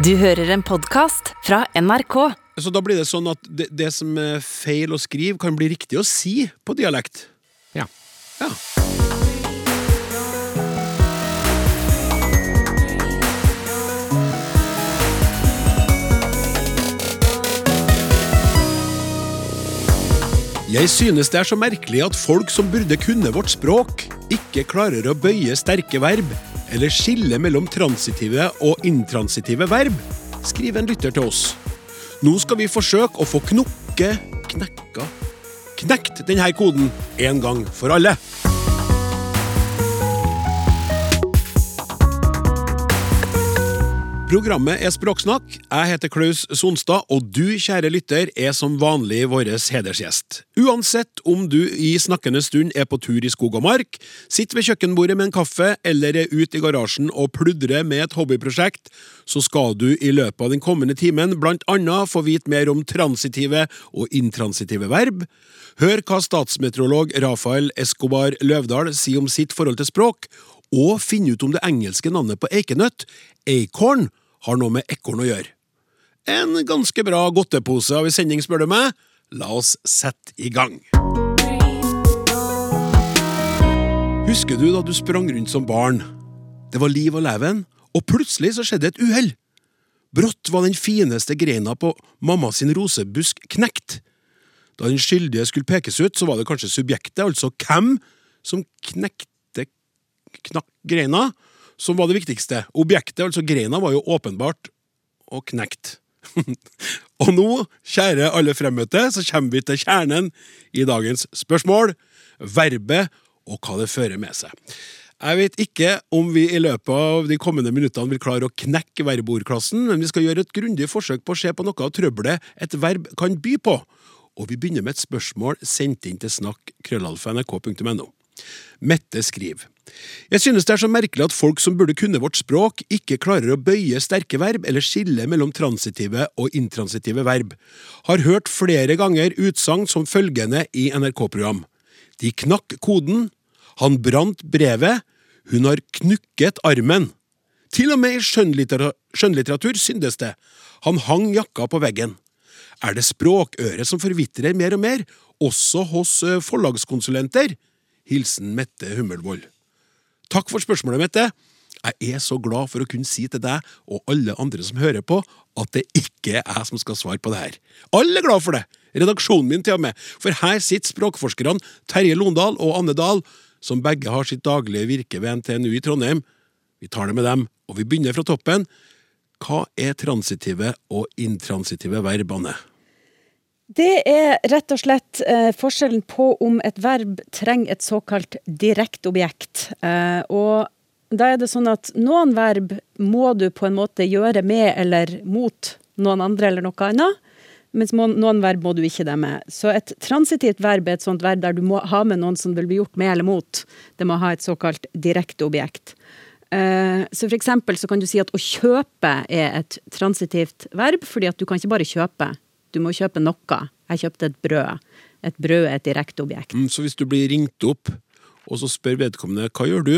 Du hører en podkast fra NRK. Så da blir det sånn at det, det som er feil å skrive, kan bli riktig å si på dialekt. Ja. Ja. Jeg synes det er så merkelig at folk som burde kunne vårt språk, ikke klarer å bøye sterke verb, eller skille mellom transitive og intransitive verb, skriver en lytter til oss. Nå skal vi forsøke å få knokke, knekka, knekt denne koden en gang for alle. Programmet er Språksnakk. Jeg heter Klaus Sonstad, og du, kjære lytter, er som vanlig vår hedersgjest. Uansett om du i snakkende stund er på tur i skog og mark, sitter ved kjøkkenbordet med en kaffe eller er ute i garasjen og pludrer med et hobbyprosjekt, så skal du i løpet av den kommende timen blant annet få vite mer om transitive og intransitive verb, hør hva statsmeteorolog Rafael Escobar Løvdahl sier om sitt forhold til språk, og finne ut om det engelske navnet på eikenøtt, acorn, har noe med ekorn å gjøre. En ganske bra godtepose av en sending, spør du meg. La oss sette i gang. Husker du da du sprang rundt som barn? Det var liv og leven, og plutselig så skjedde et uhell. Brått var den fineste greina på mamma sin rosebusk knekt. Da den skyldige skulle pekes ut, så var det kanskje subjektet, altså hvem, som knekte knakk greina, som var det viktigste. Objektet, altså greina, var jo åpenbart og knekt. og nå, kjære alle fremmøtte, så kommer vi til kjernen i dagens spørsmål. Verbet og hva det fører med seg. Jeg vet ikke om vi i løpet av de kommende minuttene vil klare å knekke verbordklassen, men vi skal gjøre et grundig forsøk på å se på noe av trøbbelet et verb kan by på. Og vi begynner med et spørsmål sendt inn til snakk krøllalfa.nrk.no. Mette skriver. Jeg synes det er så merkelig at folk som burde kunne vårt språk, ikke klarer å bøye sterke verb eller skille mellom transitive og intransitive verb. Har hørt flere ganger utsagn som følgende i NRK-program. De knakk koden, han brant brevet, hun har knukket armen. Til og med i skjønnlitteratur, skjønnlitteratur syndes det. Han hang jakka på veggen. Er det språkøret som forvitrer mer og mer, også hos forlagskonsulenter? Hilsen Mette Hummelvold. Takk for spørsmålet, Mette. Jeg er så glad for å kunne si til deg og alle andre som hører på, at det ikke er jeg som skal svare på det her. Alle er glad for det! Redaksjonen min til og med. For her sitter språkforskerne Terje Londal og Anne Dahl, som begge har sitt daglige virke ved NTNU i Trondheim. Vi tar det med dem, og vi begynner fra toppen. Hva er transitive og intransitive verb, Anne? Det er rett og slett eh, forskjellen på om et verb trenger et såkalt direkteobjekt. Eh, og da er det sånn at noen verb må du på en måte gjøre med eller mot noen andre eller noe annet, mens noen verb må du ikke det med. Så et transitivt verb er et sånt verb der du må ha med noen som vil bli gjort med eller mot. Det må ha et såkalt direkteobjekt. objekt. så for eksempel så kan du si at å kjøpe er et transitivt verb, fordi at du kan ikke bare kjøpe. Du må kjøpe noe. Jeg kjøpte et brød. Et brød er et direkte objekt. Mm, så hvis du blir ringt opp, og så spør vedkommende hva gjør du?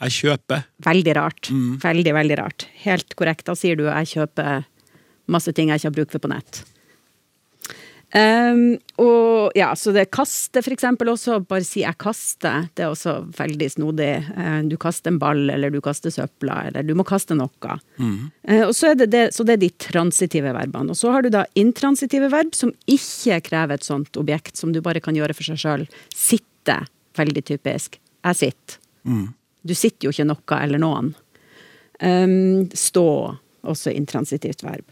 Jeg kjøper. Veldig rart. Mm. Veldig, veldig rart. Helt korrekt. Da sier du jeg kjøper masse ting jeg ikke har bruk for på nett. Um, og ja, så det kaste, for eksempel, også. Bare si 'jeg kaster'. Det er også veldig snodig. Uh, du kaster en ball, eller du kaster søpla, eller du må kaste noe. Mm. Uh, og så er det, det, så det er de transitive verbene. Og så har du da intransitive verb, som ikke krever et sånt objekt, som du bare kan gjøre for seg sjøl. Sitte. Veldig typisk. Jeg sitter. Mm. Du sitter jo ikke noe eller noen. Um, stå. Også intransitivt verb.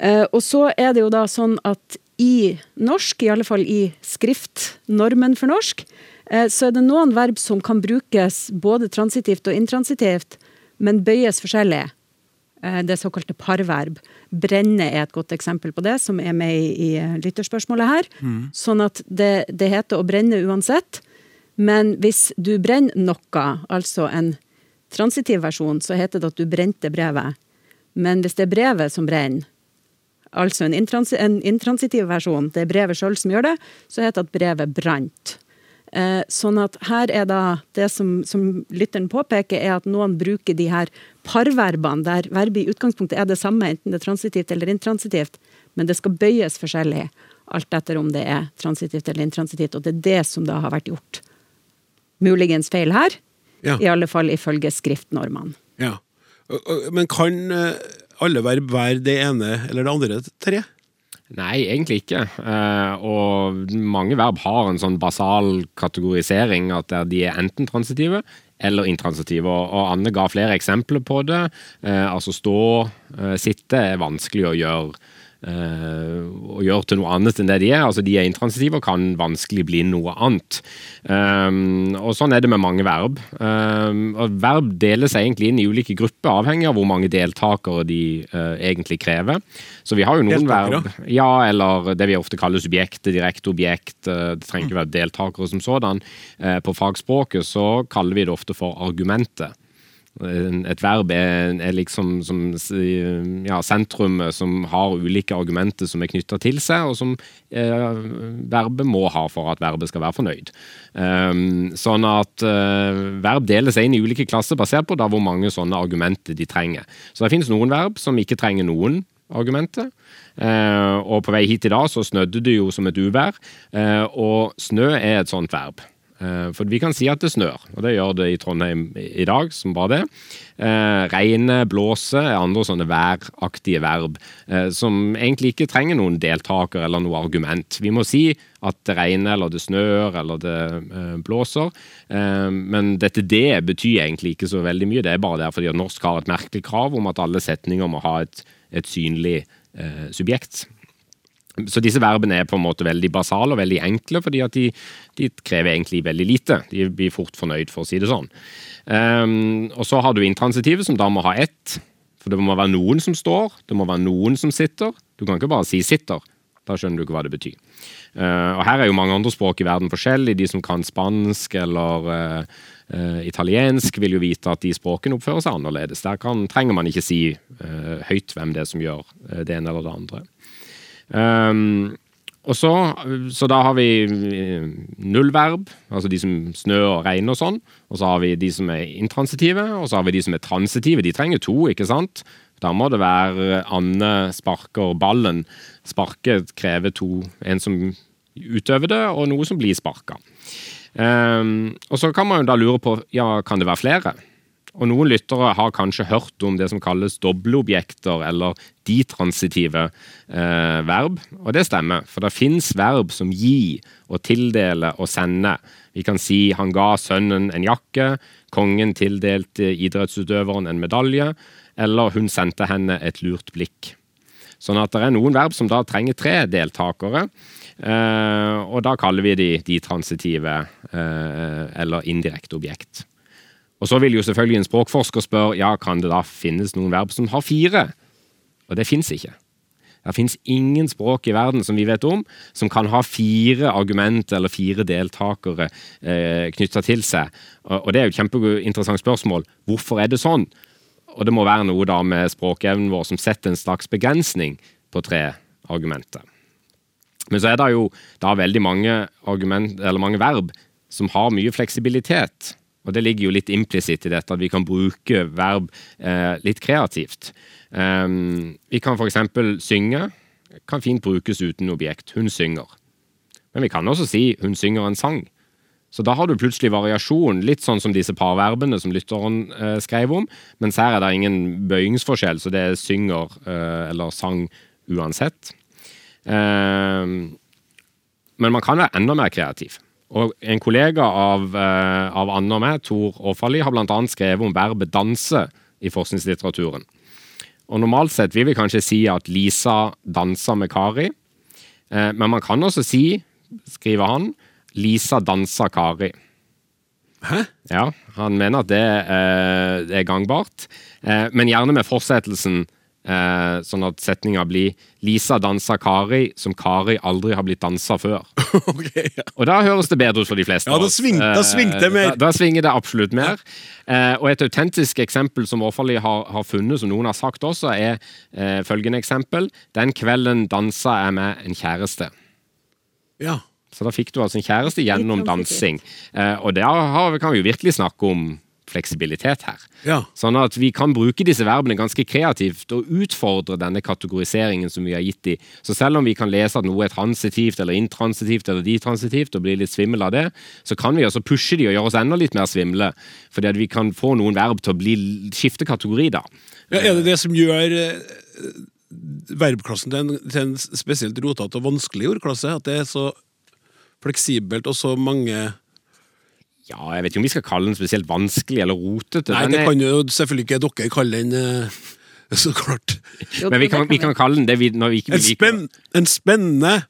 Uh, og så er det jo da sånn at i norsk, i alle fall i skriftnormen for norsk, eh, så er det noen verb som kan brukes både transitivt og intransitivt, men bøyes forskjellig. Eh, det såkalte parverb. Brenne er et godt eksempel på det, som er med i, lytterspørsmålet her. Mm. Sånn at det, det, heter å brenne uansett. Men hvis du brenner noe, altså en transitiv versjon, så heter det at du brente brevet. Men hvis det er brevet som brenner, altså en, intrans en intransitiv versjon, det er brevet sjøl som gjør det, så heter det at brevet brant. Eh, sånn at her er da det som, som lytteren påpeker, er at noen bruker de her parverbene, der verbet i utgangspunktet er det samme, enten det er transitivt eller intransitivt, men det skal bøyes forskjellig, alt etter om det er transitivt eller intransitivt. Og det er det som da har vært gjort. Muligens feil her, Ja. i alle fall ifølge skriftnormene. Ja. Men kan eh, alle verb være det ene eller det andre tre? Nei, egentlig ikke. Eh, og mange verb har en sånn basal kategorisering at de er enten transitive eller intransitive. Og, Anne ga flere eksempler på det. Eh, altså stå, eh, sitte er vanskelig å gjøre. Eh, å gjøre til noe annet enn det de er. Altså De er intransitive og kan vanskelig bli noe annet. Um, og Sånn er det med mange verb. Um, og Verb deler seg egentlig inn i ulike grupper, avhengig av hvor mange deltakere de uh, egentlig krever. Så vi har jo noen verb ja, eller det vi ofte kaller subjektet, direkte objekt. Uh, Det trenger ikke være deltakere som sådan. Uh, På fagspråket så kaller vi det ofte for argumentet. Et verb er, er liksom som ja, sentrumet som har ulike argumenter som er knytta til seg, og som eh, verbet må ha for at verbet skal være fornøyd. Um, sånn at eh, verb deler seg inn i ulike klasser basert på da hvor mange sånne argumenter de trenger. Så det finnes noen verb som ikke trenger noen argumenter. Eh, og på vei hit i dag så snødde det jo som et uvær, eh, og snø er et sånt verb. Eh, For vi kan si at det snør, og det gjør det i Trondheim i dag, som bare det. Eh, regne, blåse er andre sånne væraktige verb, eh, som egentlig ikke trenger noen deltaker eller noe argument. Vi må si at det regner, eller det snør, eller det blåser. Men dette det betyr egentlig ikke så veldig mye, det er bare der fordi at norsk har et merkelig krav om at alle setninger må ha et, et synlig subjekt. Så disse verbene er på en måte veldig basale og veldig enkle, fordi at de, de krever egentlig veldig lite. De blir fort fornøyd, for å si det sånn. Um, og så har du intransitive, som da må ha ett. For det må være noen som står, det må være noen som sitter. Du kan ikke bare si 'sitter'. Da skjønner du ikke hva det betyr. Uh, og Her er jo mange andre språk i verden forskjellige. De som kan spansk eller uh, uh, italiensk, vil jo vite at de språkene oppfører seg annerledes. Der kan, trenger man ikke si eh, høyt hvem det er som gjør det ene eller det andre. Um, og så, så da har vi eh, nullverb, altså de som snø og regn og sånn. Og så har vi de som er intransitive, og så har vi de som er transitive. De trenger to, ikke sant? Da må det være Anne sparker ballen. Sparke krever to. En som utøver det, og noe som blir sparka. Um, og så kan man jo da lure på ja, kan det være flere. Og noen lyttere har kanskje hørt om det som kalles dobleobjekter, eller ditransitive eh, verb. Og det stemmer, for det fins verb som gi og tildele og sende. Vi kan si han ga sønnen en jakke, kongen tildelte idrettsutøveren en medalje, eller hun sendte henne et lurt blikk. Sånn at det er noen verb som da trenger tre deltakere, eh, og da kaller vi de ditransitive eh, eller indirekte objekt. Og så vil jo selvfølgelig en språkforsker spørre ja, kan det da finnes noen verb som har fire? Og det fins ikke. Det fins ingen språk i verden som vi vet om, som kan ha fire argument eller fire deltakere eh, knytta til seg. Og, og det er jo et kjempeinteressant spørsmål. Hvorfor er det sånn? Og det må være noe da med språkevnen vår som setter en slags begrensning på tre argumenter. Men så er det jo da veldig mange, argument, mange verb som har mye fleksibilitet. Og det ligger jo litt implisitt i dette, at vi kan bruke verb eh, litt kreativt. Um, vi kan f.eks. synge. Kan fint brukes uten objekt. Hun synger. Men vi kan også si 'hun synger en sang'. Så da har du plutselig variasjon, litt sånn som disse parverbene som lytteren eh, skrev om. Mens her er det ingen bøyingsforskjell, så det er synger eh, eller sang uansett. Eh, men man kan være enda mer kreativ. Og En kollega av, eh, av Anne og meg, Tor Aafali, har bl.a. skrevet om verbet 'danse' i forskningslitteraturen. Og Normalt sett vil vi kanskje si at Lisa dansa med Kari. Eh, men man kan også si, skriver han, Lisa dansa Kari. Hæ? Ja, han mener at det, eh, det er gangbart. Eh, men gjerne med fortsettelsen, eh, sånn at setninga blir Lisa danser Kari som Kari aldri har blitt dansa før. okay, ja. Og da høres det bedre ut for de fleste. Ja, da sving- da Eh, det mer. Da, da svinger det absolutt mer. Eh, og et autentisk eksempel som Årfalli har, har funnet, som noen har sagt også, er eh, følgende eksempel. Den kvelden dansa jeg med en kjæreste. ja. Så da fikk du altså en kjæreste gjennom dansing. Eh, og det har, kan vi jo virkelig snakke om fleksibilitet her. Ja. Sånn at vi kan bruke disse verbene ganske kreativt og utfordre denne kategoriseringen som vi har gitt de. Så selv om vi kan lese at noe er transitivt eller intransitivt eller ditransitivt og bli litt svimmel av det, så kan vi også pushe de og gjøre oss enda litt mer svimle. Fordi at vi kan få noen verb til å bli, skifte kategori, da. Ja, er det det som gjør eh, verbklassen til en, til en spesielt rotete og vanskelig ordklasse? At det er så fleksibelt og så mange Ja, jeg vet ikke om vi skal kalle den spesielt vanskelig eller rotete. Nei, det kan jo selvfølgelig ikke dere kalle den, eh, så klart. Jo, men vi kan, vi kan kalle den det vi, når vi ikke En, liker spenn, en spennende,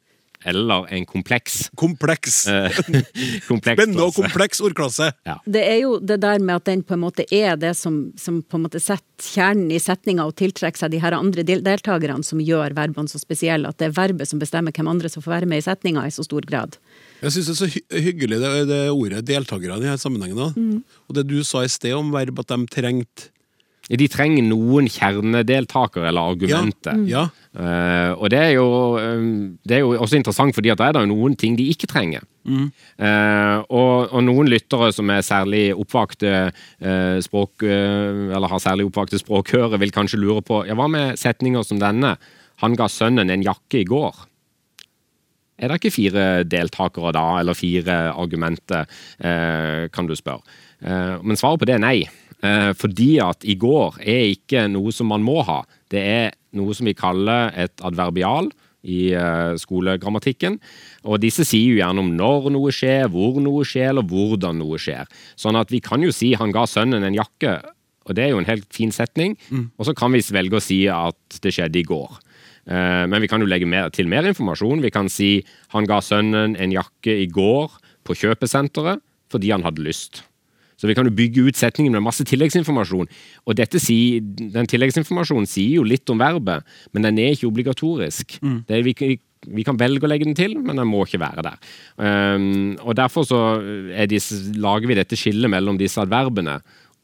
Eller en kompleks. kompleks eh, kompleks Spennende og kompleks ordklasse. Det er jo det der med at den på en måte er det som, som på en måte setter kjernen i setninga og tiltrekker seg de her andre del deltakerne som gjør verbene så spesielle. At det er verbet som bestemmer hvem andre som får være med i setninga i så stor grad. Jeg syns det er så hy hyggelig det, det ordet 'deltakerne' i denne sammenhengen. da. Mm. Og det du sa i sted om verb, at de trengte De trenger noen kjernedeltakere eller argumenter. Ja. Eh, og det er, jo, eh, det er jo også interessant, fordi at da er det noen ting de ikke trenger. Eh, og, og noen lyttere som er særlig oppvakte uh, språk, eller har særlig oppvakte språkhøre, vil kanskje lure på ja, hva med setninger som denne? Han ga sønnen en jakke i går. Er det ikke fire deltakere da, eller fire argumenter, eh, kan du spørre. Eh, men svaret på det er nei. Eh, fordi at i går er ikke noe som man må ha. Det er noe som vi kaller et adverbial i skolegrammatikken. Og disse sier jo gjerne om når noe skjer, hvor noe skjer, eller hvordan noe skjer. Sånn at vi kan jo si han ga sønnen en jakke, og det er jo en helt fin setning. Og så kan vi velge å si at det skjedde i går. Eh, Men vi kan jo legge mer, til mer informasjon. Vi kan si han ga sønnen en jakke i går på kjøpesenteret fordi han hadde lyst. Så vi kan jo bygge ut setningen med masse tilleggsinformasjon. Og dette sier, den tilleggsinformasjonen sier jo litt om verbet, men den er ikke obligatorisk. Det er, vi, vi kan velge å legge den til, men den må ikke være der. Um, og Derfor så er disse, lager vi dette skillet mellom disse adverbene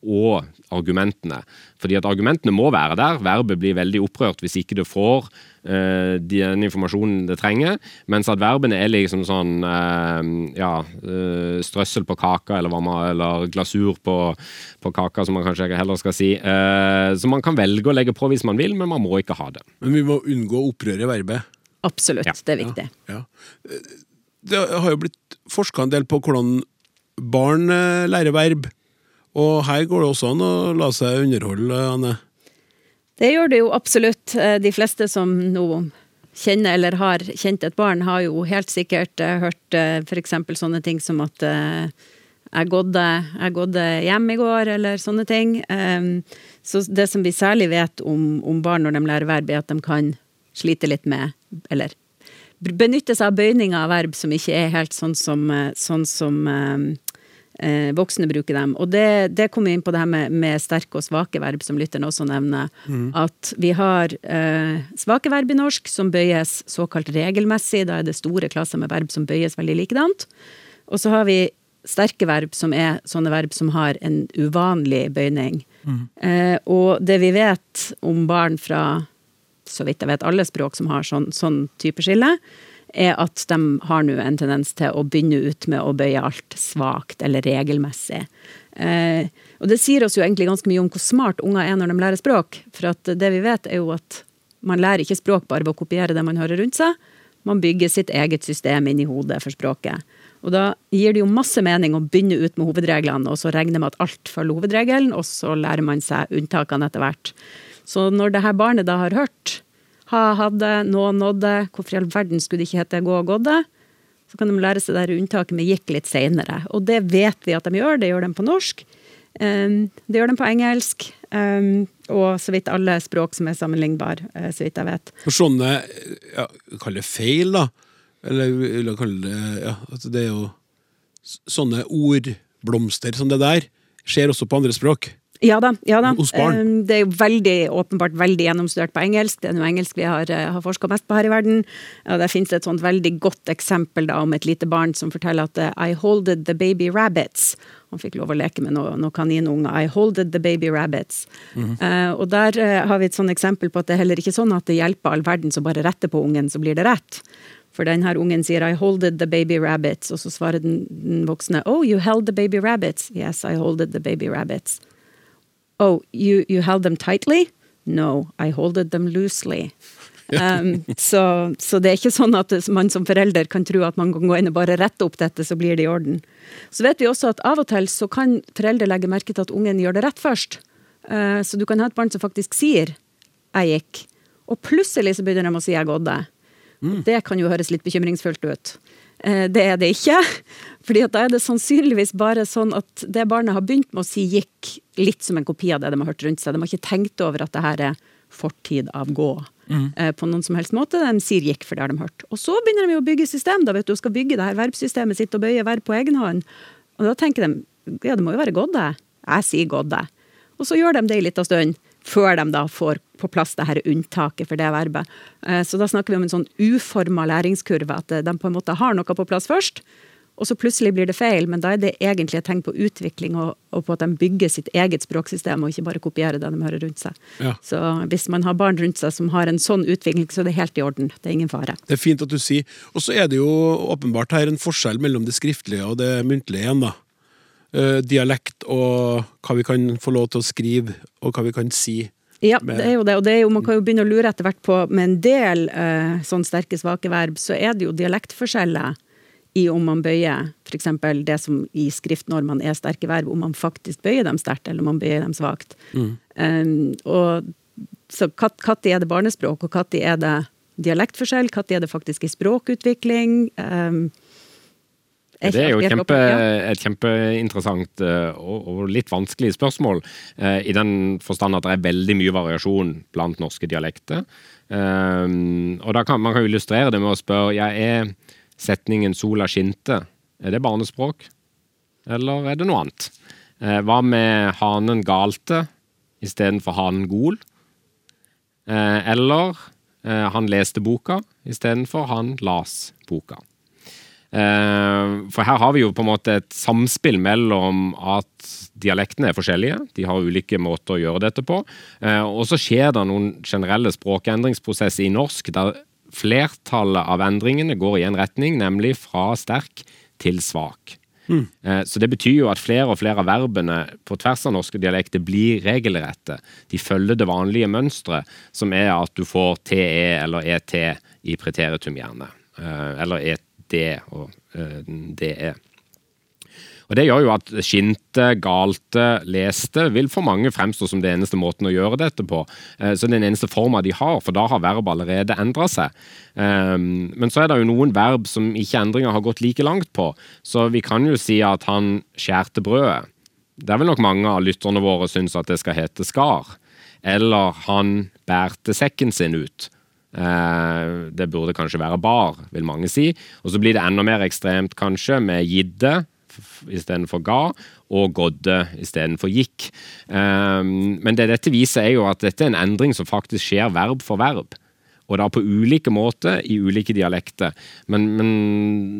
og argumentene. Fordi at argumentene må være der. Verbet blir veldig opprørt hvis ikke det får uh, den informasjonen det trenger. Mens at verbene er liksom sånn uh, ja, uh, strøssel på kaka, eller, hva man, eller glasur på, på kaka, som man kanskje heller skal si. Eh, så man kan velge å legge på hvis man vil, men man må ikke ha det. Men vi må unngå å opprøre verbet. Absolutt, Ja. det er viktig. Ja. Det har jo blitt forska en del på hvordan barn lærer verb. Og her går det også an å la seg underholde, Anne. Det gjør det jo absolutt. Eh, De fleste som nå kjenner eller har kjent et barn, har jo helt sikkert eh, hørt f.eks. for eksempel sånne ting som at eh, jeg gådde, jeg gådde hjem i går, eller sånne ting. Så det som vi særlig vet om, om barn når de lærer verb, er at de kan slite litt med, eller benytte seg av bøyninger av verb som ikke er helt sånn som, eh, sånn som eh, voksne bruker dem. Og det, det kommer inn på det her med, med sterke og svake verb, som lytteren også nevner. At vi har eh, svake verb i norsk som bøyes såkalt regelmessig. Da er det store klasser med verb som bøyes veldig likedant. Og så har vi sterke verb som er sånne verb som har en uvanlig bøyning. Eh, og det vi vet om barn fra så vidt jeg vet alle språk som har sånn, sånn type skille, er at de har nå en tendens til å begynne ut med å bøye alt svakt eller regelmessig. Eh, og det sier oss jo egentlig ganske mye om hvor smart unger er når de lærer språk. For det vi vet er jo at man lærer ikke språk bare ved å kopiere det man hører rundt seg. Man bygger sitt eget system inn i hodet for språket. Og da gir det jo masse mening å begynne ut med hovedreglene, og så regne med at alt følger hovedregelen, og så lærer man seg unntakene etter hvert. Så når det her barnet da har hørt ha, hadde, nå, nådde, hvorfor i all verden skulle det ikke hete gå og gådde? Så kan de lære seg det unntaket med gikk litt seinere. Og det vet vi at de gjør. Det gjør de på norsk. Um, det gjør de på engelsk. Um, og så vidt alle språk som er sammenlignbare, uh, så vidt jeg vet. For sånne ja, Kall det feil, da. Eller, eller kall det ja, altså Det er jo sånne ordblomster som det der skjer også på andre språk. Ja da. ja da. Hos barn. Det er jo veldig, åpenbart veldig gjennomstudert på engelsk. Det er noe engelsk vi har, uh, har forska mest på her i verden. Og der finnes et sånt veldig godt eksempel da, om et lite barn som forteller at uh, I holded the baby rabbits. Han fikk lov å leke med noen noe kaninunger. I holded the baby rabbits. Uh, og der uh, har vi et sånt eksempel på at det er heller ikke sånn at det hjelper all verden som bare retter på ungen, så blir det rett. For den her ungen sier 'I holded the baby rabbits', og så svarer den, den voksne 'Oh, you held the baby rabbits'. 'Yes, I holded the baby rabbits'. 'Oh, you, you held them tightly'? 'No, I holded them loosely'. Um, så, så, det er ikke sånn at man som forelder kan tro at man kan gå inn og bare rette opp dette, så blir det i orden. Så vet vi også at av og til så kan foreldre legge merke til at ungen gjør det rett først. Uh, så du kan ha et barn som faktisk sier 'jeg gikk', og plutselig så begynner de å si 'jeg gådde'. Mm. Det kan jo høres litt bekymringsfullt ut. Uh, det er det ikke. fordi da er det sannsynligvis bare sånn at det barnet har begynt med å si 'gikk', litt som en kopi av det de har hørt rundt seg. De har ikke tenkt over at det her er fortid av gå. Mm. Uh, på noen som helst måte. De sier 'gikk', for det har de hørt. Og så begynner de å bygge system, da vet du, skal bygge det her verbsystemet sitt og bøye verb på egen hånd. Og da tenker de ja, det må jo være gådde. Jeg sier gådde. Og så gjør de det en liten stund, før de da får på plass det her unntaket for det verbet. Eh, så da snakker vi om en sånn uforma læringskurve, at eh, de på en måte har noe på plass først. Og så plutselig blir det feil, men da er det egentlig et tegn på utvikling og, og, på at de bygger sitt eget språksystem, og ikke bare kopierer det de hører rundt seg. Ja. Så hvis man har barn rundt seg som har en sånn utvikling, så er det helt i orden. Det er ingen fare. Det er fint at du sier. Og så er det jo åpenbart her en forskjell mellom det skriftlige og det muntlige igjen, da. Uh, dialekt og hva vi kan få lov til å skrive, og hva vi kan si. Ja, det er jo det. Og det er jo, man kan jo begynne å lure etter hvert på Med en del eh, sånn sterke, svake verb, så er det jo dialektforskjeller i om man bøyer f.eks. det som i skriftnormene er sterke verb, om man faktisk bøyer dem sterkt, eller om man bøyer dem svakt. Mm. Um, og så når er det barnespråk, og når er det dialektforskjell? Når er det faktisk i språkutvikling? Um, det er jo kjempe, et kjempeinteressant eh, og litt vanskelig spørsmål, eh, i den forstand at det er veldig mye variasjon blant norske dialekter. Eh, og da kan Man kan illustrere det med å spørre ja, er setningen 'sola skinte' er det barnespråk, eller er det noe annet? Hva med 'hanen galte' istedenfor 'hanen gol'? Eller 'han leste boka' istedenfor 'han las boka'? Eh, for her har vi jo på en måte et samspill mellom at dialektene er forskjellige. De har ulike måter å gjøre dette på. Eh, og så skjer det noen generelle språkendringsprosesser i norsk der flertallet av endringene går i en retning, nemlig fra sterk til svak. Mm. Så det betyr jo at flere og flere av verbene på tvers av norske dialekter blir regelrette. De følger det vanlige mønsteret, som er at du får TE eller ET i preteritum, gjerne. Eller ET det og uh, det er. Og Det gjør jo at skinte, galte, leste vil for mange fremstå som det eneste måten å gjøre dette på. Uh, så den eneste forma de har, for da har verb allerede endra seg. Um, men så er det jo noen verb som ikke endringer har gått like langt på. Så vi kan jo si at han skjærte brødet. Det er vel nok mange av lytterne våre syns at det skal hete skar. Eller han bærte sekken sin ut. Eh, det burde kanskje være bar, vil mange si. Og så blir det enda mer ekstremt, kanskje, med gidde istedenfor ga, og godde istedenfor gikk. Eh, men det dette viser, er jo at dette er en endring som faktisk skjer verb for verb. Og da på ulike måter i ulike dialekter. Men, men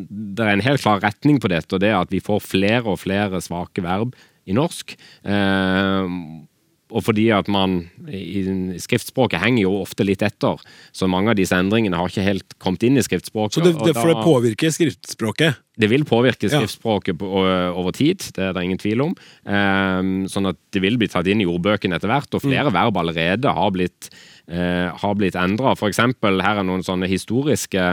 det er en helt klar retning på dette, og det er at vi får flere og flere svake verb i norsk. Eh, og fordi at man i skriftspråket henger jo ofte litt etter, så mange av disse endringene har ikke helt kommet inn i skriftspråket. Så det, det, for det påvirker skriftspråket? Det vil påvirke skriftspråket ja. over tid, det er det ingen tvil om. Um, sånn at det vil bli tatt inn i ordbøkene etter hvert, og flere mm. verb allerede har blitt, uh, har blitt endra. Her er noen sånne historiske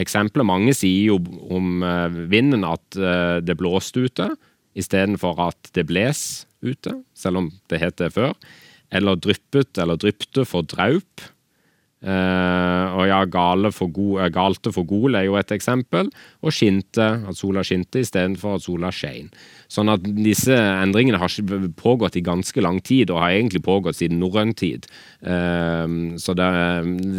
eksempler. Mange sier jo om uh, vinden at uh, det blåste ute, istedenfor at det bles ute, selv om det het det før. Eller dryppet eller drypte for draup. Eh, og ja, gale for go, uh, galte for gol er jo et eksempel. Og skinte, at sola skinte istedenfor at sola skein. Sånn at disse endringene har pågått i ganske lang tid, og har egentlig pågått siden norrøn tid. Eh, så det,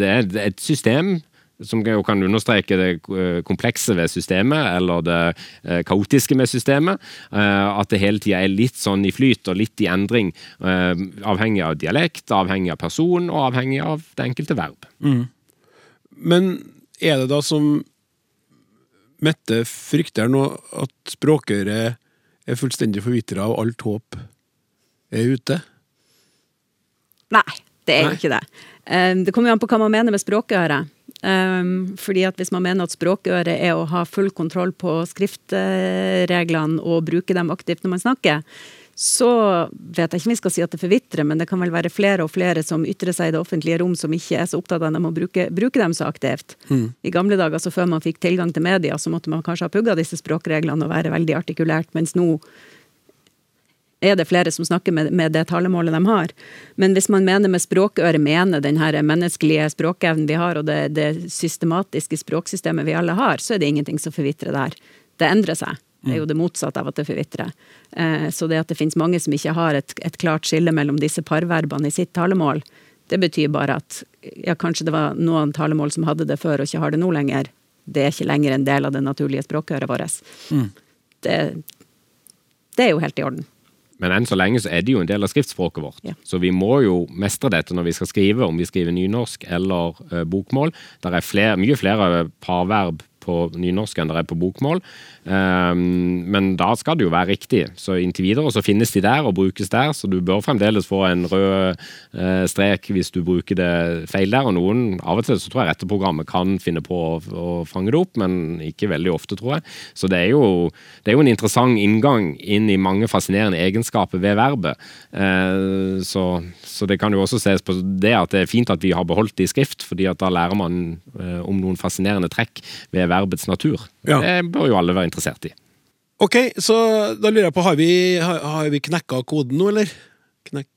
det, er et system som jo kan understreke det eh, komplekse ved systemet, eller det eh, kaotiske med systemet. Eh, at det hele tida er litt sånn i flyt og litt i endring. Avhengig av dialekt, avhengig av person og avhengig av det enkelte verb. Mm. Men er det da som Mette frykter nå at språkøret er fullstendig forvitra og alt håp er ute? Nei, det er Nei. ikke det. Eh, Det kommer jo an på hva man mener med språkøre. Um, fordi at Hvis man mener at språkøre er å ha full kontroll på skriftreglene og bruke dem aktivt når man snakker, så vet jeg ikke om vi skal si at det forvitrer, men det kan vel være flere og flere som ytrer seg i det offentlige rom som ikke er så opptatt av dem å bruke, bruke dem så aktivt. I gamle dager, så før man fikk tilgang til media, så måtte man kanskje ha pugga disse språkreglene og være veldig artikulert, mens nå er det flere som snakker med, med det talemålet de har. Men hvis man mener med språkøre, mener den her menneskelige språkevnen vi har, og det, det systematiske språksystemet vi alle har, så er det ingenting som forvitrer der. Det endrer seg. Det er jo det motsatte av at det forvitrer. Eh, så det at det finnes mange som ikke har et, et klart skille mellom disse parverbene i sitt talemål, det betyr bare at ja, kanskje det var noen talemål som hadde det før og ikke har det nå lenger. Det er ikke lenger en del av det naturlige språkøret vårt. Det, det er jo helt i orden. Men enn så lenge så er det jo en del av skriftspråket vårt. Ja. Så vi må jo mestre dette når vi skal skrive, om vi skriver nynorsk eller uh, bokmål. Det er flere, mye flere parverb på nynorsk enn det er på bokmål. Ehm, men da skal det jo være riktig. Så inntil videre så finnes de der og brukes der, så du bør fremdeles få en rød eh, strek hvis du bruker det feil der. Og noen, av og til så tror jeg retteprogrammet kan finne på å, fange det opp, men ikke veldig ofte, tror jeg. Så det er jo, det er jo en interessant inngang inn i mange fascinerende egenskaper ved verbet. Eh, så, så det kan jo også ses på det at det er fint at vi har beholdt det i skrift, fordi at da lærer man eh, om noen fascinerende trekk ved verbets natur. Ja. Det bør jo alle være interessert i. Ok, så da lurer jeg på, har vi, har, har vi knekka koden nå, eller? Knek...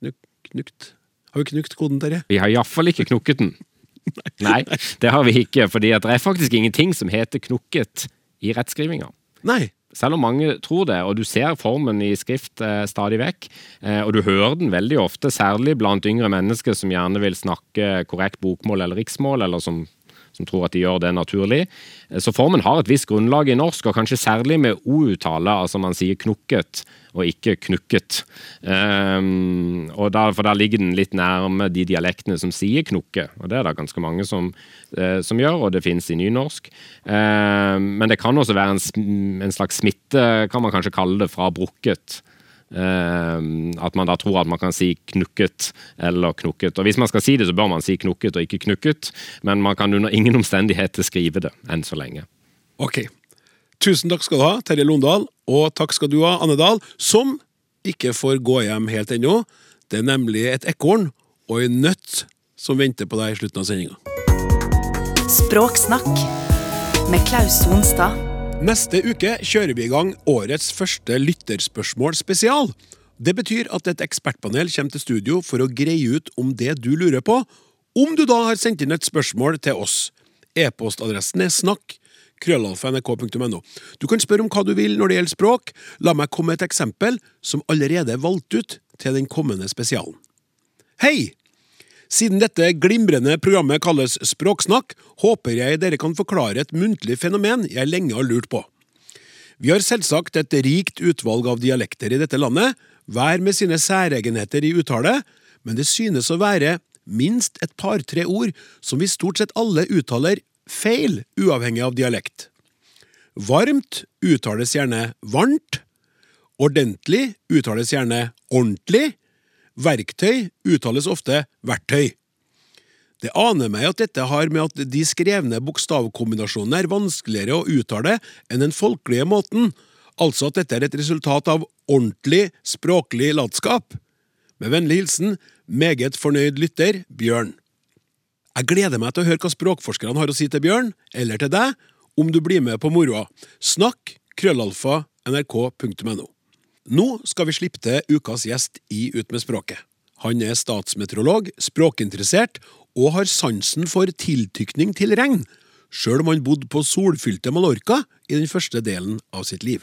Knuk, knukt? Har vi knukt koden, Terje? Vi har iallfall ikke knukket den. Nei, det har vi ikke, fordi det er faktisk ingenting som heter knukket i rettskrivinga. Nei. Selv om mange tror det, og du ser formen i skrift eh, stadig vekk, eh, og du hører den veldig ofte, særlig blant yngre mennesker som gjerne vil snakke korrekt bokmål eller riksmål, eller som, som tror at de gjør det naturlig. Eh, Så formen har et visst grunnlag i norsk, og kanskje særlig med o-uttale, altså man sier knukket og ikke knukket. Um, og der, for der ligger den litt nærme de dialektene som sier knukke, og det er det ganske mange som, uh, som gjør, og det finnes i nynorsk. Ehm, men det kan også være en, en slags smitte, kan man kanskje kalle det, fra brukket. Ehm, at man da tror at man kan si knukket eller knukket. Og hvis man skal si det, så bør man si knukket og ikke knukket, men man kan under ingen omstendigheter skrive det, enn så lenge. Ok. Tusen takk skal du ha, Terje Londal, og takk skal du ha, Anne Dahl, som ikke får gå hjem helt ennå. Det er nemlig et ekorn og en nøtt som venter på deg i slutten av sendinga. Språksnakk med Klaus Sonstad. Neste uke kjører vi i gang årets første lytterspørsmål spesial. Det betyr at et ekspertpanel kommer til studio for å greie ut om det du lurer på, om du da har sendt inn et spørsmål til oss. E-postadressen er snakk krøllalfa.nrk.no. Du kan spørre om hva du vil når det gjelder språk. La meg komme med et eksempel som allerede er valgt ut til den kommende spesialen. Hei! Siden dette glimrende programmet kalles Språksnakk, håper jeg dere kan forklare et muntlig fenomen jeg lenge har lurt på. Vi har selvsagt et rikt utvalg av dialekter i dette landet, hver med sine særegenheter i uttale, men det synes å være minst et par-tre ord som vi stort sett alle uttaler feil, uavhengig av dialekt. Varmt uttales gjerne varmt, ordentlig uttales gjerne ordentlig, verktøy uttales ofte verktøy. Det aner meg at dette har med at de skrevne bokstavkombinasjonene er vanskeligere å uttale enn den folkelige måten, altså at dette er et resultat av ordentlig språklig latskap. Med vennlig hilsen meget fornøyd lytter Bjørn. Jeg gleder meg til å høre hva språkforskerne har å si til Bjørn, eller til deg, om du blir med på moroa. Snakk krøllalfa nrk.no. Nå skal vi slippe til ukas gjest i Ut med språket. Han er statsmeteorolog, språkinteressert og har sansen for tiltykning til regn, sjøl om han bodde på solfylte Mallorca i den første delen av sitt liv.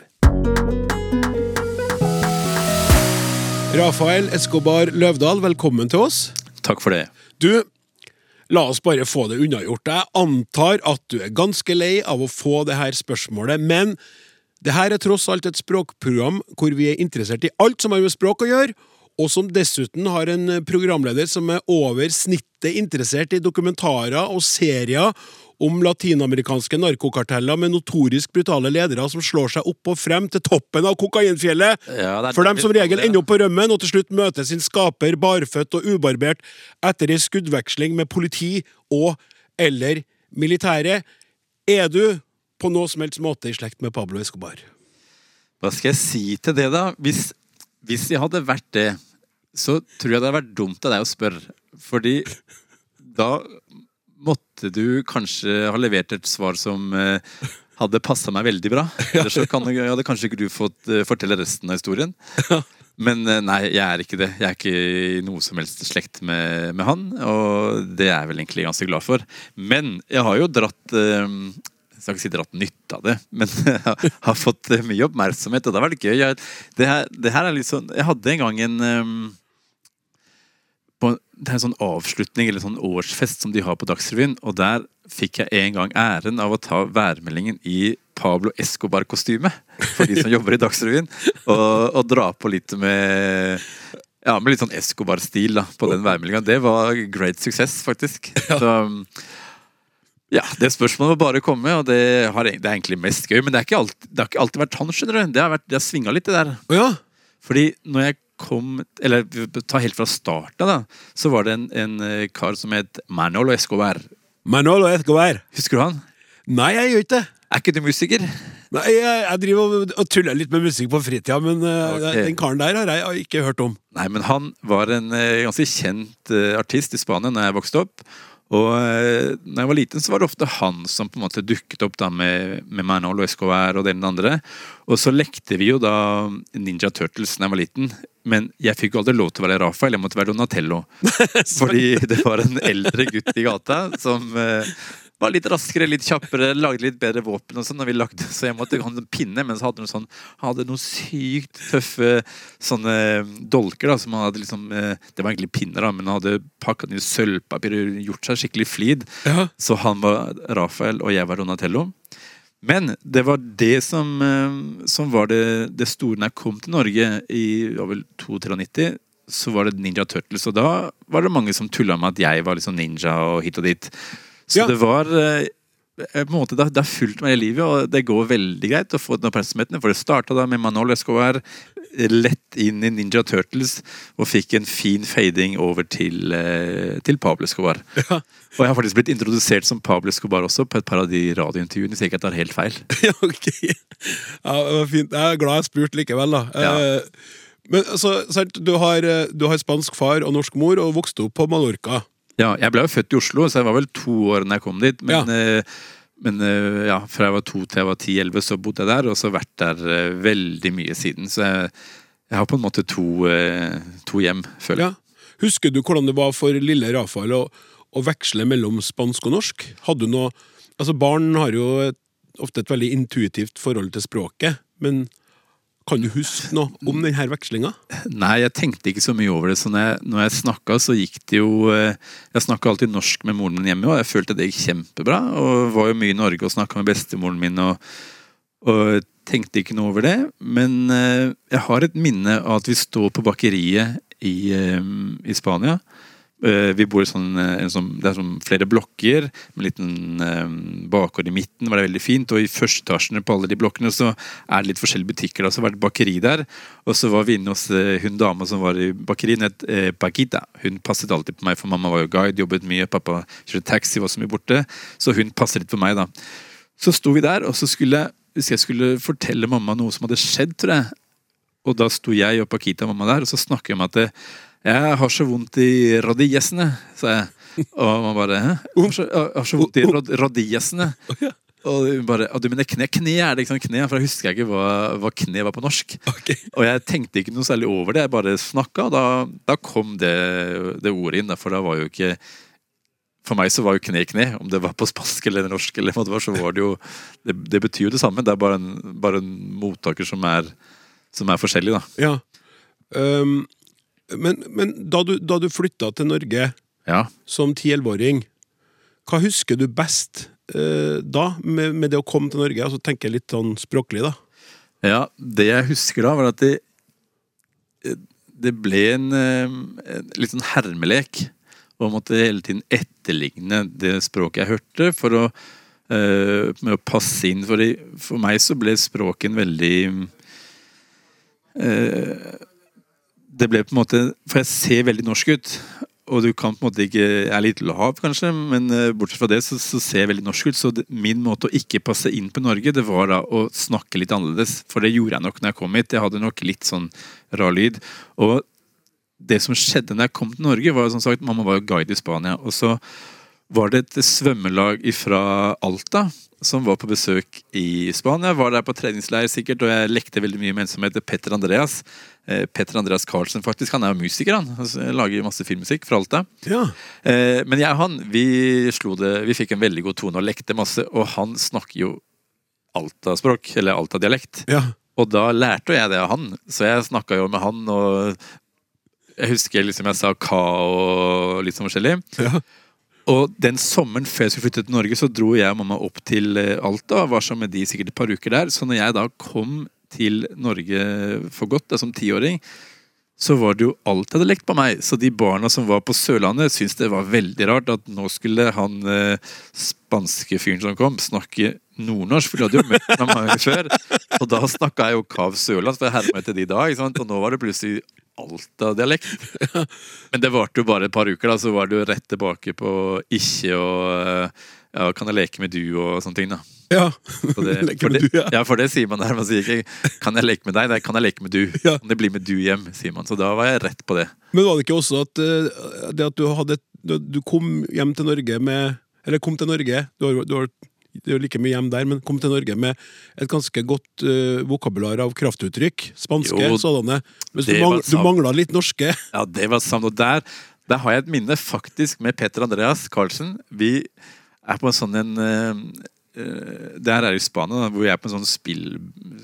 Rafael Escobar Løvdahl, velkommen til oss. Takk for det. Du, la oss bare få det unnagjort. Jeg antar at du er ganske lei av å få det her spørsmålet, men det her er tross alt et språkprogram hvor vi er interessert i alt som har med språk å gjøre, og som dessuten har en programleder som er over snittet interessert i dokumentarer og serier om latinamerikanske narkokarteller med notorisk brutale ledere som slår seg opp og frem til toppen av kokainfjellet, Ja, det for dem som regel ender opp på rømmen og til slutt møter sin skaper barføtt og ubarbert etter ei skuddveksling med politi og eller militære. Er du på noe som helst måte i slekt med Pablo Escobar? Hva skal jeg si til det, da? Hvis, hvis jeg hadde vært det, så tror jeg det hadde vært dumt av deg å spørre. Fordi da måtte du kanskje ha levert et svar som eh, hadde passa meg veldig bra. Ellers så kan, hadde kanskje ikke du fått eh, fortelle resten av historien. Men eh, nei, jeg er ikke det. Jeg er ikke i noe som helst slekt med, med han. Og det er jeg vel egentlig ganske glad for. Men jeg har jo dratt skal ikke si dratt nytte av det, men jeg har fått eh, mye oppmerksomhet, og det har vært gøy. Jeg, det, her, det her er litt sånn Jeg hadde en gang en um, på, Det er en sånn avslutning eller sånn årsfest som de har på Dagsrevyen, og der fikk jeg en gang æren av å ta værmeldingen i Pablo Escobar-kostyme for de som jobber i Dagsrevyen, og, og dra på litt med ja, med litt sånn Escobar-stil da, på den værmeldinga. Det var great success, faktisk. Så, ja, det spørsmålet må bare komme, og det, har, det er egentlig mest gøy. Men det, er ikke alltid, det har ikke alltid vært han, skjønner du. Det har, vært, det har svinga litt, det der. Å ja? Fordi når jeg kom Eller ta helt fra starten, da. Så var det en, en eh, kar som het Manolo Escobar. Manolo Escobar. Husker du han? Nei, jeg gjør ikke det. Er ikke du musiker? Nei, jeg, jeg driver og, og tuller litt med musikk på fritida, men okay. Den karen der har jeg ikke hørt om. Nei, men han var en eh, ganske kjent eh, artist i Spania da jeg vokste opp. Og eh, når jeg var liten, så var det ofte han som på en måte dukket opp da med, med og SKR og den andre. Og så lekte vi jo da Ninja Turtles da jeg var liten. Men jeg fikk jo aldri lov til å være Rafael, jeg måtte være Donatello. Fordi det var en eldre gutt i gata som eh, var litt raskere, litt kjappere, lagde litt bedre våpen og sånn. når vi lagde, Så jeg måtte ha en pinne, men så hadde han sånn, hadde noen sykt tøffe sånne dolker. da, som han hadde liksom, eh, Det var egentlig pinner, da, men han hadde pakka den i sølvpapir og gjort seg skikkelig flid. Ja. Så han var Rafael, og jeg var Donatello. Men det var det som, eh, som var det, det store når jeg kom til Norge i ja, vel 92. Så var det Ninja Turtles, og da var det mange som tulla med at jeg var liksom ninja og hit og dit. Så Ja. det var eh, på en måte, det, har- fulgt meg i livet, og det går veldig greit å få den oppmerksomheten. For det starta da med Manol Escobar, lett inn i Ninja Turtles, og fikk en fin fading over til, eh, til Pablo Escobar. Og jeg har faktisk blitt introdusert som Pablo Escobar også på et par av de radiointervjuene, hvis jeg ikke tar helt feil. Ja, ok. Ja, det var fint. Jeg er glad jeg spurte likevel, da. Ja. Eh, Men altså, du har, eh, du har spansk far og norsk mor, og vokste opp på Mallorca. Ja, jeg ble jo født i Oslo, så jeg var vel to år da jeg kom dit. Men, Ja. eh, men eh, ja, fra jeg var to til jeg var ti-elleve, så bodde jeg der, og så vært der eh, veldig mye siden. Så jeg, jeg har på en måte to, to hjem, føler jeg. Ja. Husker du hvordan det var for lille Rafael å, å veksle mellom spansk og norsk? Hadde du noe Altså, barn har jo et, ofte et veldig intuitivt forhold til språket, men kan du huske noe om denne vekslinga? Nei, jeg tenkte ikke så mye over det. Så når jeg, når jeg snakka, så gikk det jo eh, Jeg snakka alltid norsk med moren min hjemme, og jeg følte det gikk kjempebra. Og var jo mye i Norge og snakka med bestemoren min og, og tenkte ikke noe over det. Men eh, jeg har et minne av at vi står på bakeriet i, eh, i Spania. Eh, Vi bor i sånn, eh, sånn, det er sånn flere blokker med en liten eh, bakgård i midten. var det veldig fint, Og i første etasjene på alle de blokkene så er det litt forskjellige butikker. det et bakeri der. Og så var vi inne hos hun dama som var i bakeriet, hun het Paquita. Hun passet alltid på meg, for mamma var jo guide, jobbet mye. Pappa kjørte taxi, var så mye borte. Så hun passet litt på meg, da. Så sto vi der, og så skulle hvis jeg skulle fortelle mamma noe som hadde skjedd, tror jeg. Og da sto jeg og Pakita og mamma der, og så snakker vi om at eh, jeg har så vondt i radiesene', sa jeg. Og man bare Hæ? Jeg har så, jeg har så vondt i rad radiesene'. Og bare Du mener kne? Kne er det, ikke sånn Kne, for jeg husker ikke hva, hva kne var på norsk. Okay. Og jeg tenkte ikke noe særlig over det, jeg bare snakka, og da, da kom det, det ordet inn. For da var jo ikke For meg så var jo kne kne, om det var på spansk eller norsk, eller hva det var, så var det jo Det, det betyr jo det samme, det er bare en, bare en mottaker som er, som er forskjellig, da. Ja. Um, men men da, du, da du flytta til Norge Ja. som 10-11-åring, hva husker du best eh, da, med, med det å komme til Norge? Altså tenker jeg litt sånn språklig, da. Ja, det jeg husker da, var at det, det ble en, eh, en litt sånn hermelek. Og måtte hele tiden etterligne det språket jeg hørte, for å, eh, med å passe inn. For, for meg så ble språket en veldig eh, Det ble på en måte For jeg ser veldig norsk ut. Og du kan på en måte ikke Jeg er litt lav, kanskje, men eh, bortsett fra det så, så ser jeg veldig norsk ut. Så det, min måte å ikke passe inn på Norge, det var da å snakke litt annerledes. For det gjorde jeg nok når jeg kom hit. Jeg hadde nok litt sånn rar lyd. Og det som skjedde når jeg kom til Norge, var som sagt, mamma var jo guide i Spania. Og så var det et svømmelag fra Alta som var på besøk i Spania. Var der på treningsleir sikkert, og jeg lekte veldig mye med en som heter Petter Andreas. Eh, Petter Andreas Carlsen, faktisk. Han er jo musiker, han. Lager masse filmmusikk fra Alta. Ja. Eh, men jeg og han, vi slo det Vi fikk en veldig god tone og lekte masse, og han snakker jo Alta-språk, eller Alta-dialekt. ja. Og da lærte jeg det av han, så jeg snakka jo med han, og jeg husker liksom jeg sa ka og litt sånn forskjellig. ja. Og den sommeren før jeg skulle flytte til Norge, så dro jeg og mamma opp til eh, Alta. Var sammen med de sikkert et par uker der. Så når jeg da kom til Norge for godt, da som tiåring, så var det jo alt jeg hadde lekt på meg. Så de barna som var på Sørlandet, syntes det var veldig rart at nå skulle han eh, spanske fyren som kom, snakke nordnorsk. For de hadde jo møtt ham mange før. Og da snakka jeg jo kav Sørlands, for jeg herma etter de da. Og nå var det plutselig Alta-dialekt. Men det varte jo bare et par uker, da, så var det jo rett tilbake på ikke og eh, ja, kan jeg leke med du og sånne ting. da. ja. For det, Leke for med det, du, ja. ja, for det sier man der. Man sier ikke 'kan jeg leke med deg', nei, 'kan jeg leke med du'. Ja. Det bli med du hjem, sier man. Så da var jeg rett på det. Men var det ikke også at eh, det at du hadde du- kom hjem til Norge med Eller kom til Norge Du har, du har det er jo like mye hjem der, men kom til Norge med et ganske godt uh, vokabular av kraftuttrykk. Spanske Jo, sådanne. Men du, mang, du mangla litt norske. Ja, det var sant. Og der, der har jeg et minne faktisk med Peter Andreas Carlsen. Vi er på en sånn en eh, eh, Det her er i Spania, hvor vi er på en sånn spill,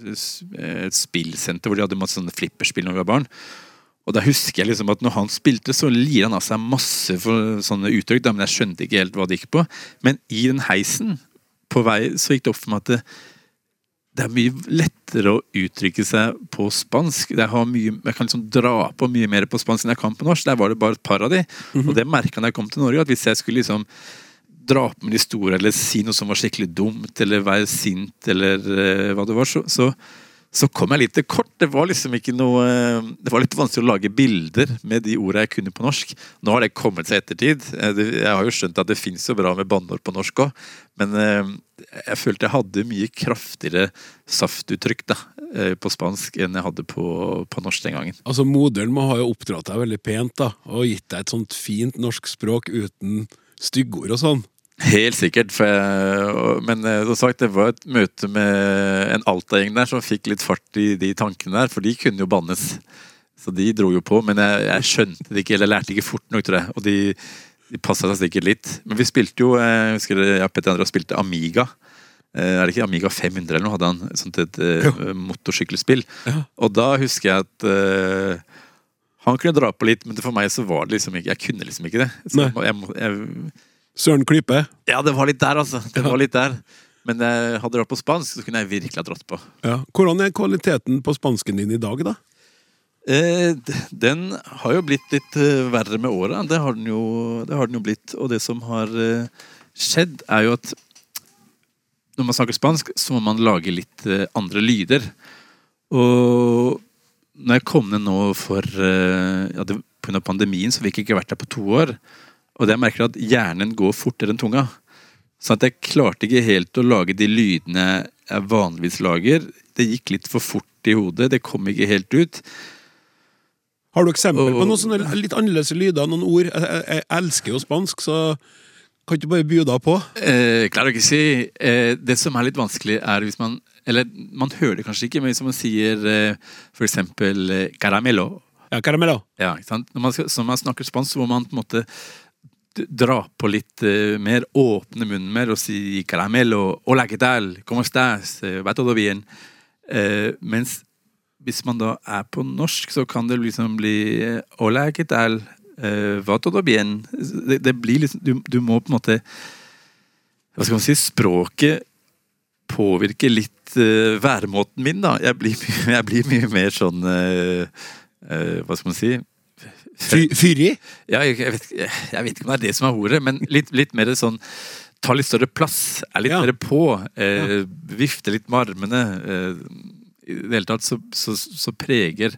eh, et spillsenter hvor de hadde masse sånne flipperspill når vi var barn. Og da husker jeg liksom at når han spilte, så lir han av seg masse for sånne uttrykk, da, men jeg skjønte ikke helt hva det gikk på. Men i den heisen på vei så gikk det opp for meg at det, det er mye lettere å uttrykke seg på spansk. Jeg, har mye, jeg kan liksom dra på mye mer på spansk enn jeg kan på norsk. Der var det bare et par av de. Og det merka da jeg kom til Norge, at hvis jeg skulle liksom dra opp med de store, eller si noe som var skikkelig dumt, eller være sint, eller uh, hva det var, så, så, så kom jeg litt til kort. Det var liksom ikke noe uh, Det var litt vanskelig å lage bilder med de ordene jeg kunne på norsk. Nå har det kommet seg ettertid. Eh, Jeg har jo skjønt at det fins jo bra med banneord på norsk òg, men uh, jeg følte jeg hadde mye kraftigere saftuttrykk da, på spansk enn jeg hadde på, på norsk den gangen. Altså, Moderen må ha jo oppdratt deg veldig pent da, og gitt deg et sånt fint norsk språk uten styggord og sånn. Helt sikkert. Jeg, men eh, som sagt, det var et møte med en Alta-gjeng der som fikk litt fart i de tankene der, for de kunne jo bannes. Så de dro jo på, men jeg, jeg skjønte det ikke, eller lærte ikke fort nok, tror jeg. Og de, de passa seg sikkert litt. Men vi spilte jo jeg husker det, ja, Petter André spilte Amiga. Eh, Er det ikke Amiga 500 eller noe? Hadde han sånt et eh, motorsykkelspill. Ja. Og da husker jeg at uh, han kunne dra på litt, men for meg så var det liksom ikke Jeg kunne liksom ikke det. Så jeg, jeg, jeg, Søren Klype. ja, det var litt der, altså. Det var litt der. Men jeg hadde vært på spansk, så kunne jeg virkelig ha dratt på. Ja. Hvordan er kvaliteten på spansken din i dag, da? Eh, den har jo blitt litt eh, verre med åra. Det, har den jo- det har den jo blitt. Og det som har eh, skjedd, er jo at når man snakker spansk, så må man lage litt eh, andre lyder. Og når jeg kom ned nå for eh, ja, Pga. Pandemien så fikk jeg ikke vært der på to år. Og det jeg merker at hjernen går fortere enn tunga. Så at jeg klarte ikke helt å lage de lydene jeg vanligvis lager. Det gikk litt for fort i hodet. Det kom ikke helt ut. Har du eksempel på noen sånne litt annerledes lyder, noen ord? Jeg, jeg, elsker jo spansk, så kan du ikke bare by deg på? Eh, klarer ikke å si. Eh, det som er litt vanskelig, er hvis man Eller man hører det kanskje ikke, men hvis man sier eh, eksempel eh, caramelo Ja, caramelo. ja, ikke sant? Når man, skal, når man snakker spansk, så må man på en måte dra på litt eh, mer, åpne munnen mer og si 'caramello', hola, ¿qué tal? ¿Cómo estás? Eh, Va todo bien? Eh, mens hvis man da er på norsk, så kan det liksom bli eh, hola, ¿qué tal? Eh, Va todo bien? Det, det blir liksom du, du må på en måte Hva skal man si? Språket påvirker litt eh, væremåten min, da. Jeg blir, jeg blir mye mer sånn Hva skal man si? Fy, fyrig? Ja, jeg, vet, jeg vet ikke om det er det som er ordet, men litt, litt mer sånn Ta litt større plass, er litt Ja. mer på. Eh, Vifte litt med armene. Eh, I det hele tatt så, så, så preger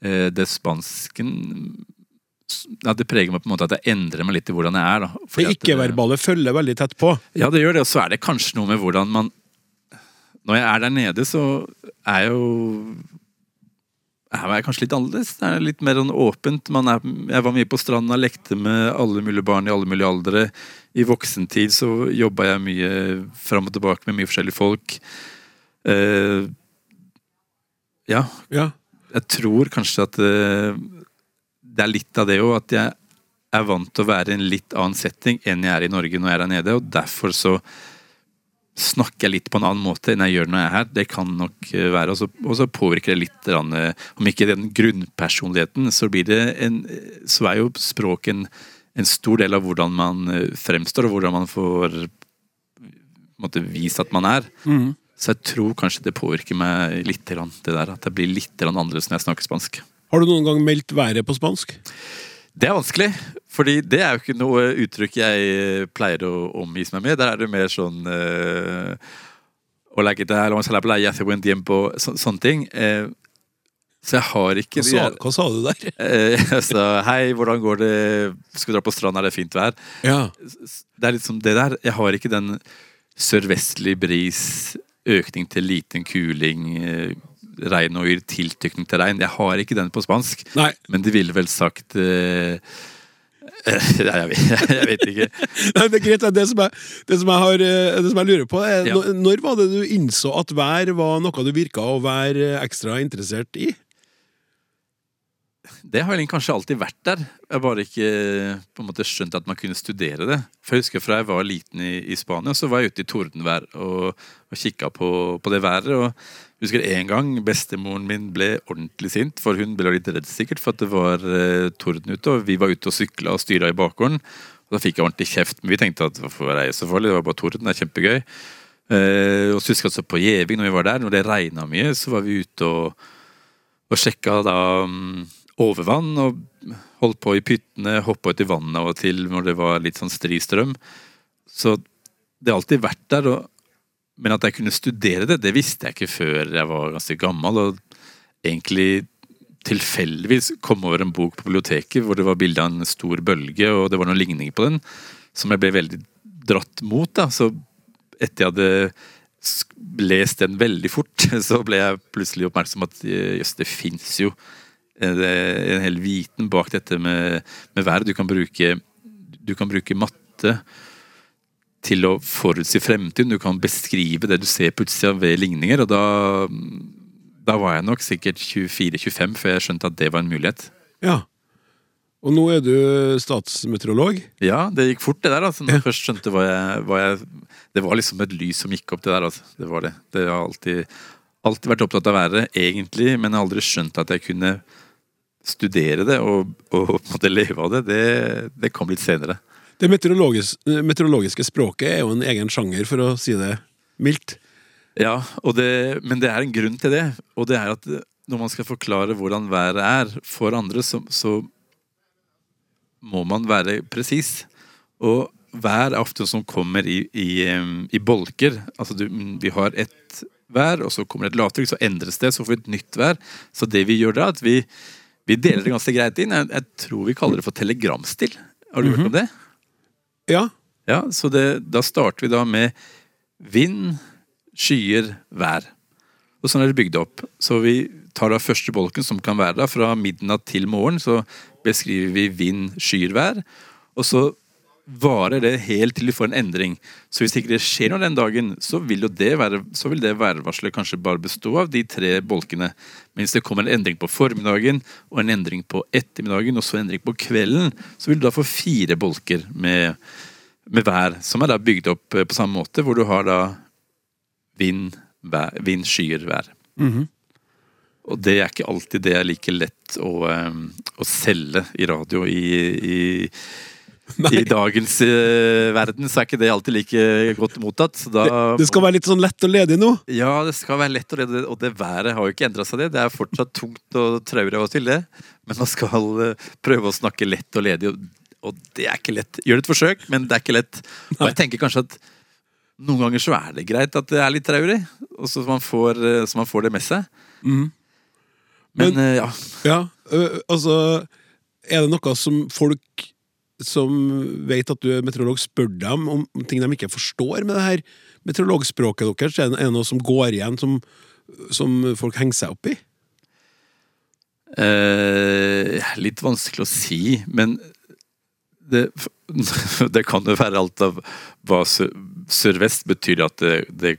eh, det spansken ja, Det preger meg på en måte at jeg endrer meg litt i hvordan jeg er. da. Fordi Det ikke-verbale følger veldig tett på. Ja, det gjør det. Og så er det kanskje noe med hvordan man Når jeg er der nede, så er jeg jo er jeg kanskje litt annerledes. Det er litt mer sånn åpent. Man er, jeg var mye på stranda, lekte med alle mulige barn i alle mulige aldre. I voksentid så jobba jeg mye fram og tilbake med mye forskjellige folk. Uh, ja, Ja. jeg tror kanskje at uh, det er litt av det òg, at jeg er vant til å være i en litt annen setting enn jeg er i Norge når jeg er der nede, og derfor så snakker jeg litt på en annen måte enn jeg gjør når jeg er her. Det kan nok eh, være, og så, påvirker det litt, eh, om ikke den grunnpersonligheten, så blir det en Så er jo språk en, en stor del av hvordan man eh, fremstår, og hvordan man får måtte, vist at man er. Mm. Så jeg tror kanskje det påvirker meg litt, det der, at jeg blir litt annerledes når jeg snakker spansk. Har du noen gang meldt været på spansk? Det er vanskelig, fordi det er jo ikke noe uttrykk jeg eh, pleier å omgis meg med. Der er det mer sånn. Så, sånne ting. Eh, så jeg har ikke Hva sa, hva sa du der? Eh, jeg sa hei, hvordan går det? Skal vi dra på stranda, er det fint vær? Ja. Det er litt som det der. Jeg har ikke den sørvestlig bris, økning til liten kuling, eh, regn og yr, tiltykning til regn. Jeg har ikke den på spansk. Nei. Men de ville vel sagt uh, eh, Nei, jeg vet, jeg vet ikke. Nei, det er greit. Det, som jeg, det, som jeg har, eh, det som jeg lurer på, er Ja. når, når var det du innså at vær var noe du virka å være eh, ekstra interessert i? Det har egentlig kanskje alltid vært der. Jeg bare ikke på en måte skjønt at man kunne studere det. For jeg husker Fra jeg var liten i, i Spania, så var jeg ute i tordenvær og, og kikka på, på det været. og husker En gang bestemoren min ble ordentlig sint, for hun ble litt redd sikkert for at det var eh, torden ute. og Vi var ute og sykla og styra i bakgården. og Da fikk jeg ordentlig kjeft, men vi tenkte at hvorfor er jeg så farlig? Det var bare torden, det er kjempegøy. Eh, og så husker jeg også på Gjeving, når vi var der, når det regna mye, så var vi ute og, og sjekka da um, overvann og holdt på i pyttene, hoppa ut i vannet av og til når det var litt sånn stri strøm. Så det har alltid vært der. Og, men at jeg kunne studere det, det visste jeg ikke før jeg var ganske gammel. Og egentlig tilfeldigvis kom over en bok på biblioteket hvor det var bilde av en stor bølge, og det var noen ligninger på den, som jeg ble veldig dratt mot. da, så etter jeg hadde lest den veldig fort, så ble jeg plutselig oppmerksom på at eh, jøss, det fins jo en, en hel viten bak dette med, med vær. Du kan bruke, du kan bruke matte til å forutsi fremtiden. Du kan beskrive det du ser på utsida ved ligninger. Og da, da var jeg nok sikkert 24-25 før jeg skjønte at det var en mulighet. Ja. Og nå er du statsmeteorolog. Ja, det gikk fort det der. altså. Når jeg først skjønte hva jeg, hva jeg Det var liksom et lys som gikk opp, det der. altså. Det var det. Det har alltid, alltid vært opptatt av været, egentlig, men jeg har aldri skjønt at jeg kunne studere det og, og på en måte leve av det. Det, det kom litt senere. Det meteorologis, meteorologiske språket er jo en egen sjanger, for å si det mildt. Ja, og det, men det er en grunn til det. Og det er at når man skal forklare hvordan været er for andre, så, så må man være presis. Og vær er ofte som kommer i, i, i bolker. Altså du, vi har ett vær, og så kommer det et lavtrykk, så endres det, så får vi et nytt vær. Så det vi gjør da, at vi, vi deler det ganske greit inn. Jeg, jeg tror vi kaller det for telegramstil. Har du hørt om det? Ja. Ja, så det, da starter vi da med vind, skyer, vær. Og sånn er det bygd opp. Så vi tar da første bolken, som kan være da fra midnatt til morgen, så beskriver vi vind, skyer, vær. Og så varer det helt til vi får en endring. Så hvis ikke det skjer noe den dagen, så vil jo det, være, så vil det værvarselet kanskje bare bestå av de tre bolkene. Men hvis det kommer en endring på formiddagen, og en endring på ettermiddagen, og så en endring på kvelden, så vil du da få fire bolker med, med vær, som er da bygd opp eh, på samme måte, hvor du har da vind, vær, vind skyer, vær. Og det er ikke alltid det er like lett å, eh, å selge i radio i, i I dagens uh, verden så er ikke det alltid like godt mottatt. Så da Det skal være litt sånn lett og ledig nå. Ja, det skal være lett, og ledig. og det været har jo ikke endra seg, det. Det er fortsatt tungt og traurig av og til, det. Men man skal uh, prøve å snakke lett og ledig, og, og det er ikke lett. Gjør et forsøk, men det er ikke lett. Og jeg tenker kanskje at noen ganger så er det greit at det er litt traurig, og så man får, eh, så man får det med seg. Mm. Men, Men- ja. Ja, altså Er det noe som folk som vet at du er meteorolog, spør dem om ting de ikke forstår med det her meteorologspråket deres? Er det noe som går igjen, som, som folk henger seg opp i? Eh, litt vanskelig å si, men det, det kan jo være alt av hva sør- betyr at det, det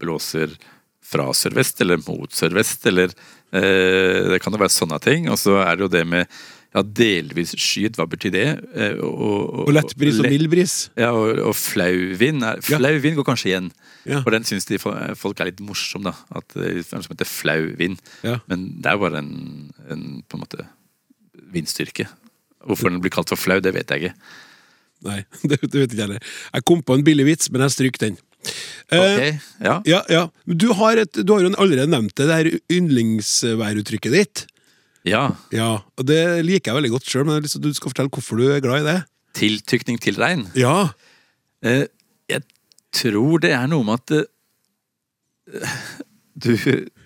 blåser fra sørvest eller mot sørvest, eller eh, Det kan jo være sånne ting. Og så er det jo det med ja, delvis skyet, hva betyr det? Og, og, Og lett bris og lett- mild bris? Ja, og, og flau vind. Ja. Flau vind går kanskje igjen. Ja. For den syns de folk er litt morsom, da. At det er noe som heter flau vind. Ja. Men det er jo bare en, en på en måte vindstyrke. Hvorfor den blir kalt for flau, det vet jeg ikke. Nei, det, det vet ikke jeg heller. Jeg kom på en billig vits, men jeg stryker den. Okay, Ok, ja. ja, ja. Du har, et, du har jo allerede nevnt det, det her yndlingsværuttrykket ditt. Ja. Ja, og Det liker jeg veldig godt sjøl, men du skal fortelle hvorfor du er glad i det. Tiltykning til regn. Ja, Eh, jeg tror det er noe med at eh, du,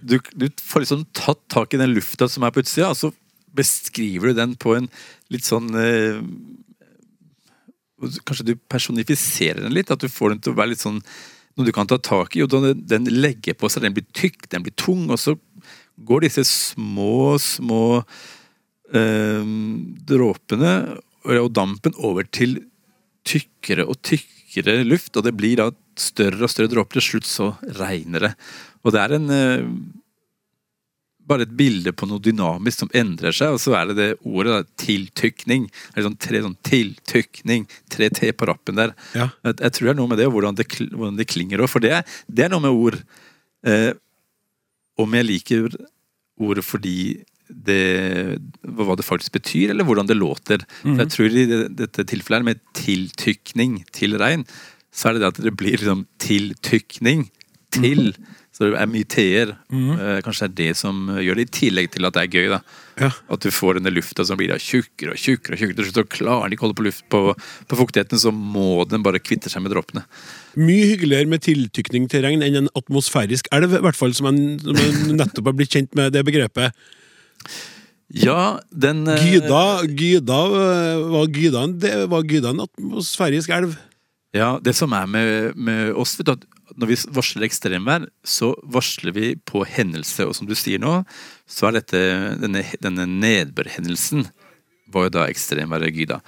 du, du får liksom tatt tak i den lufta som er på utsida, og så beskriver du den på en litt sånn eh, Kanskje du personifiserer den litt? At du får den til å være litt sånn noe du kan ta tak i. og den legger på seg, den blir tykk, den blir tung, og så går disse små, små eh, dråpene og dampen over til tykkere og tykkere luft, og det blir da større og større dråper. Til slutt så regner det. Og det er en eh, bare et bilde på noe dynamisk som endrer seg, og så er det det ordet da, tiltykning. Det er sånn tre sånn tiltykning, tre T på rappen der. Ja. Jeg, jeg tror det er noe med det, og hvordan det, hvordan det klinger òg, for det, det er noe med ord. Eh, om jeg liker ordet fordi det, hva det faktisk betyr, eller hvordan det låter. For jeg tror i dette tilfellet med tiltykning til regn, så er det det at det blir liksom tiltykning til. Så det er mye t-er. Eh, kanskje det er det som gjør det, i tillegg til at det er gøy. da. Ja. At du får denne lufta som blir da tjukkere og tjukkere. og tjukkere. Til slutt så klarer den ikke å holde på luft på, på fuktigheten, så må den bare kvitte seg med dråpene. Mye hyggeligere med tiltykning til regn enn en atmosfærisk elv, i hvert fall som en, som en nettopp har blitt kjent med det begrepet. Ja, den eh, Gyda, Gyda var Gyda, en- det var Gyda en atmosfærisk elv? Ja, det som er med, med oss, vet du, at når vi varsler ekstremvær, så varsler vi på hendelse. Og som du sier nå, så er dette, denne, denne nedbørhendelsen var jo da ekstremværet Gyda.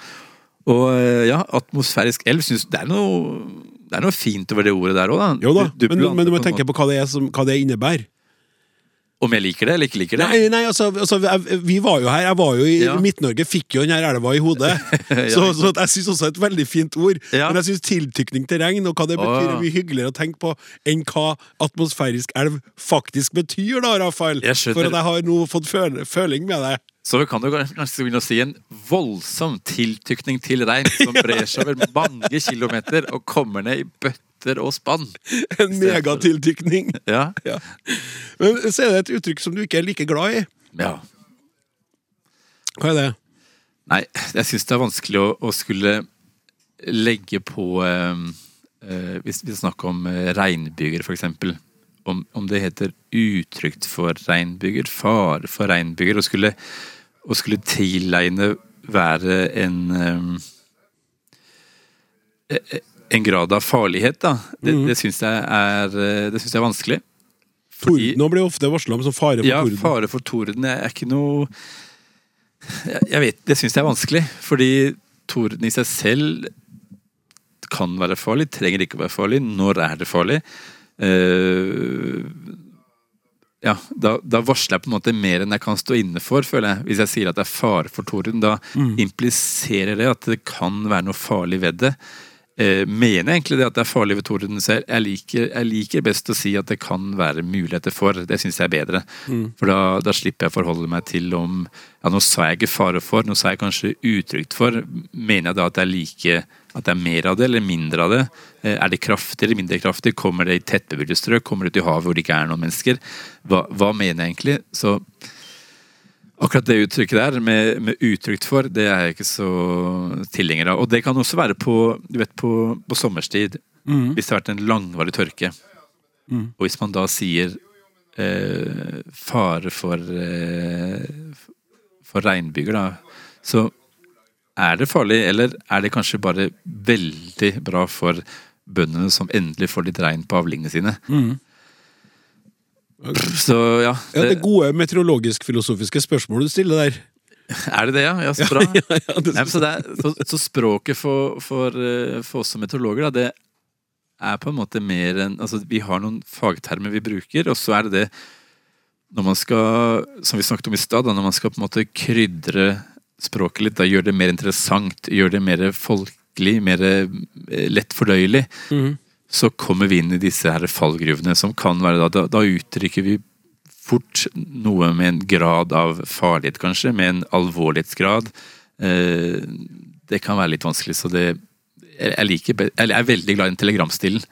Og eh, ja, atmosfærisk elv synes det er noe det er noe fint over det ordet der òg, da. Jo da, Du- du men, men du må tenke på hva det, er som, hva det innebærer. Om jeg liker det eller ikke liker det? Nei, nei altså, altså jeg, vi var jo her, jeg var jo i Ja. Midt-Norge, fikk jo den her elva i hodet. så, så jeg syns også er et veldig fint ord. Ja. Men jeg syns tiltykning til regn og hva det betyr, er mye hyggeligere å tenke på enn hva atmosfærisk elv faktisk betyr, da, Rafael. For at jeg har nå fått føl føling med det. Så vi kan jo kanskje begynne å si en voldsom tiltykning til regn som brer seg over mange kilometer og kommer ned i bøtter og spann. En megatiltykning. Ja. Ja. Men så er det et uttrykk som du ikke er like glad i. ja. Hva er det? Nei, jeg syns det er vanskelig å, å skulle legge på eh, eh, Hvis vi snakker om eh, regnbyger, f.eks. Om, om det heter utrygt for regnbyger, fare for regnbyger, og skulle, skulle tilegne være en eh, eh, En grad av farlighet, da. Det, det syns jeg, eh, jeg er vanskelig. Fordi- Torden blir ofte varsla om som fare for ja, torden. fare for torden er ikke noe Jeg, jeg vet, Det syns jeg er vanskelig. Fordi torden i seg selv kan være farlig, trenger ikke å være farlig. Når er det farlig? Uh, ja, da, da varsler jeg på en måte mer enn jeg kan stå inne for, føler jeg. Hvis jeg sier at det er fare for torden, da impliserer det at det kan være noe farlig ved det. Eh, mener egentlig det at det er farlig ved Torden. Så jeg, liker, jeg liker best å si at det kan være muligheter for. Det syns jeg er bedre. For da, da slipper jeg å forholde meg til om Ja, nå sa jeg ikke fare for, nå sa jeg kanskje utrygt for. Mener jeg da at det er like at det er mer av det eller mindre av det? Eh, Er det kraftig eller mindre kraftig? Kommer det i tettbebygde strøk? Kommer det ut i havet hvor det ikke er noen mennesker? Hva, hva mener jeg egentlig? Så Akkurat det uttrykket der, med, med utrygt for, det er jeg ikke så tilhenger av. Og det kan også være på, du vet, på, på sommerstid, hvis det har vært en langvarig tørke. Og hvis man da sier eh, fare for, eh, for regnbyger, da, så er det farlig, eller er det kanskje bare veldig bra for bøndene som endelig får litt regn på avlingene sine? Så ja, Ja, det det, er gode meteorologisk-filosofiske spørsmål du stiller der. er det det, ja? Ja, så bra. Ja, ja, det Nei, så, det er, så, så språket for, for, eh, for oss som meteorologer, da, det er på en måte mer enn altså, Vi har noen fagtermer vi bruker, og så er det det når man skal, som vi snakket om i stad, når man skal på en måte krydre språket litt, da gjøre det mer interessant, gjøre det mer folkelig, mer eh, lett fordøyelig, Mhm. Så kommer vi inn i disse her fallgruvene, som kan være da, da, da uttrykker vi fort noe med en grad av farlighet, kanskje, med en alvorlighetsgrad. Eh, det kan være litt vanskelig, så det jeg, liker, jeg er veldig glad i den telegramstilen.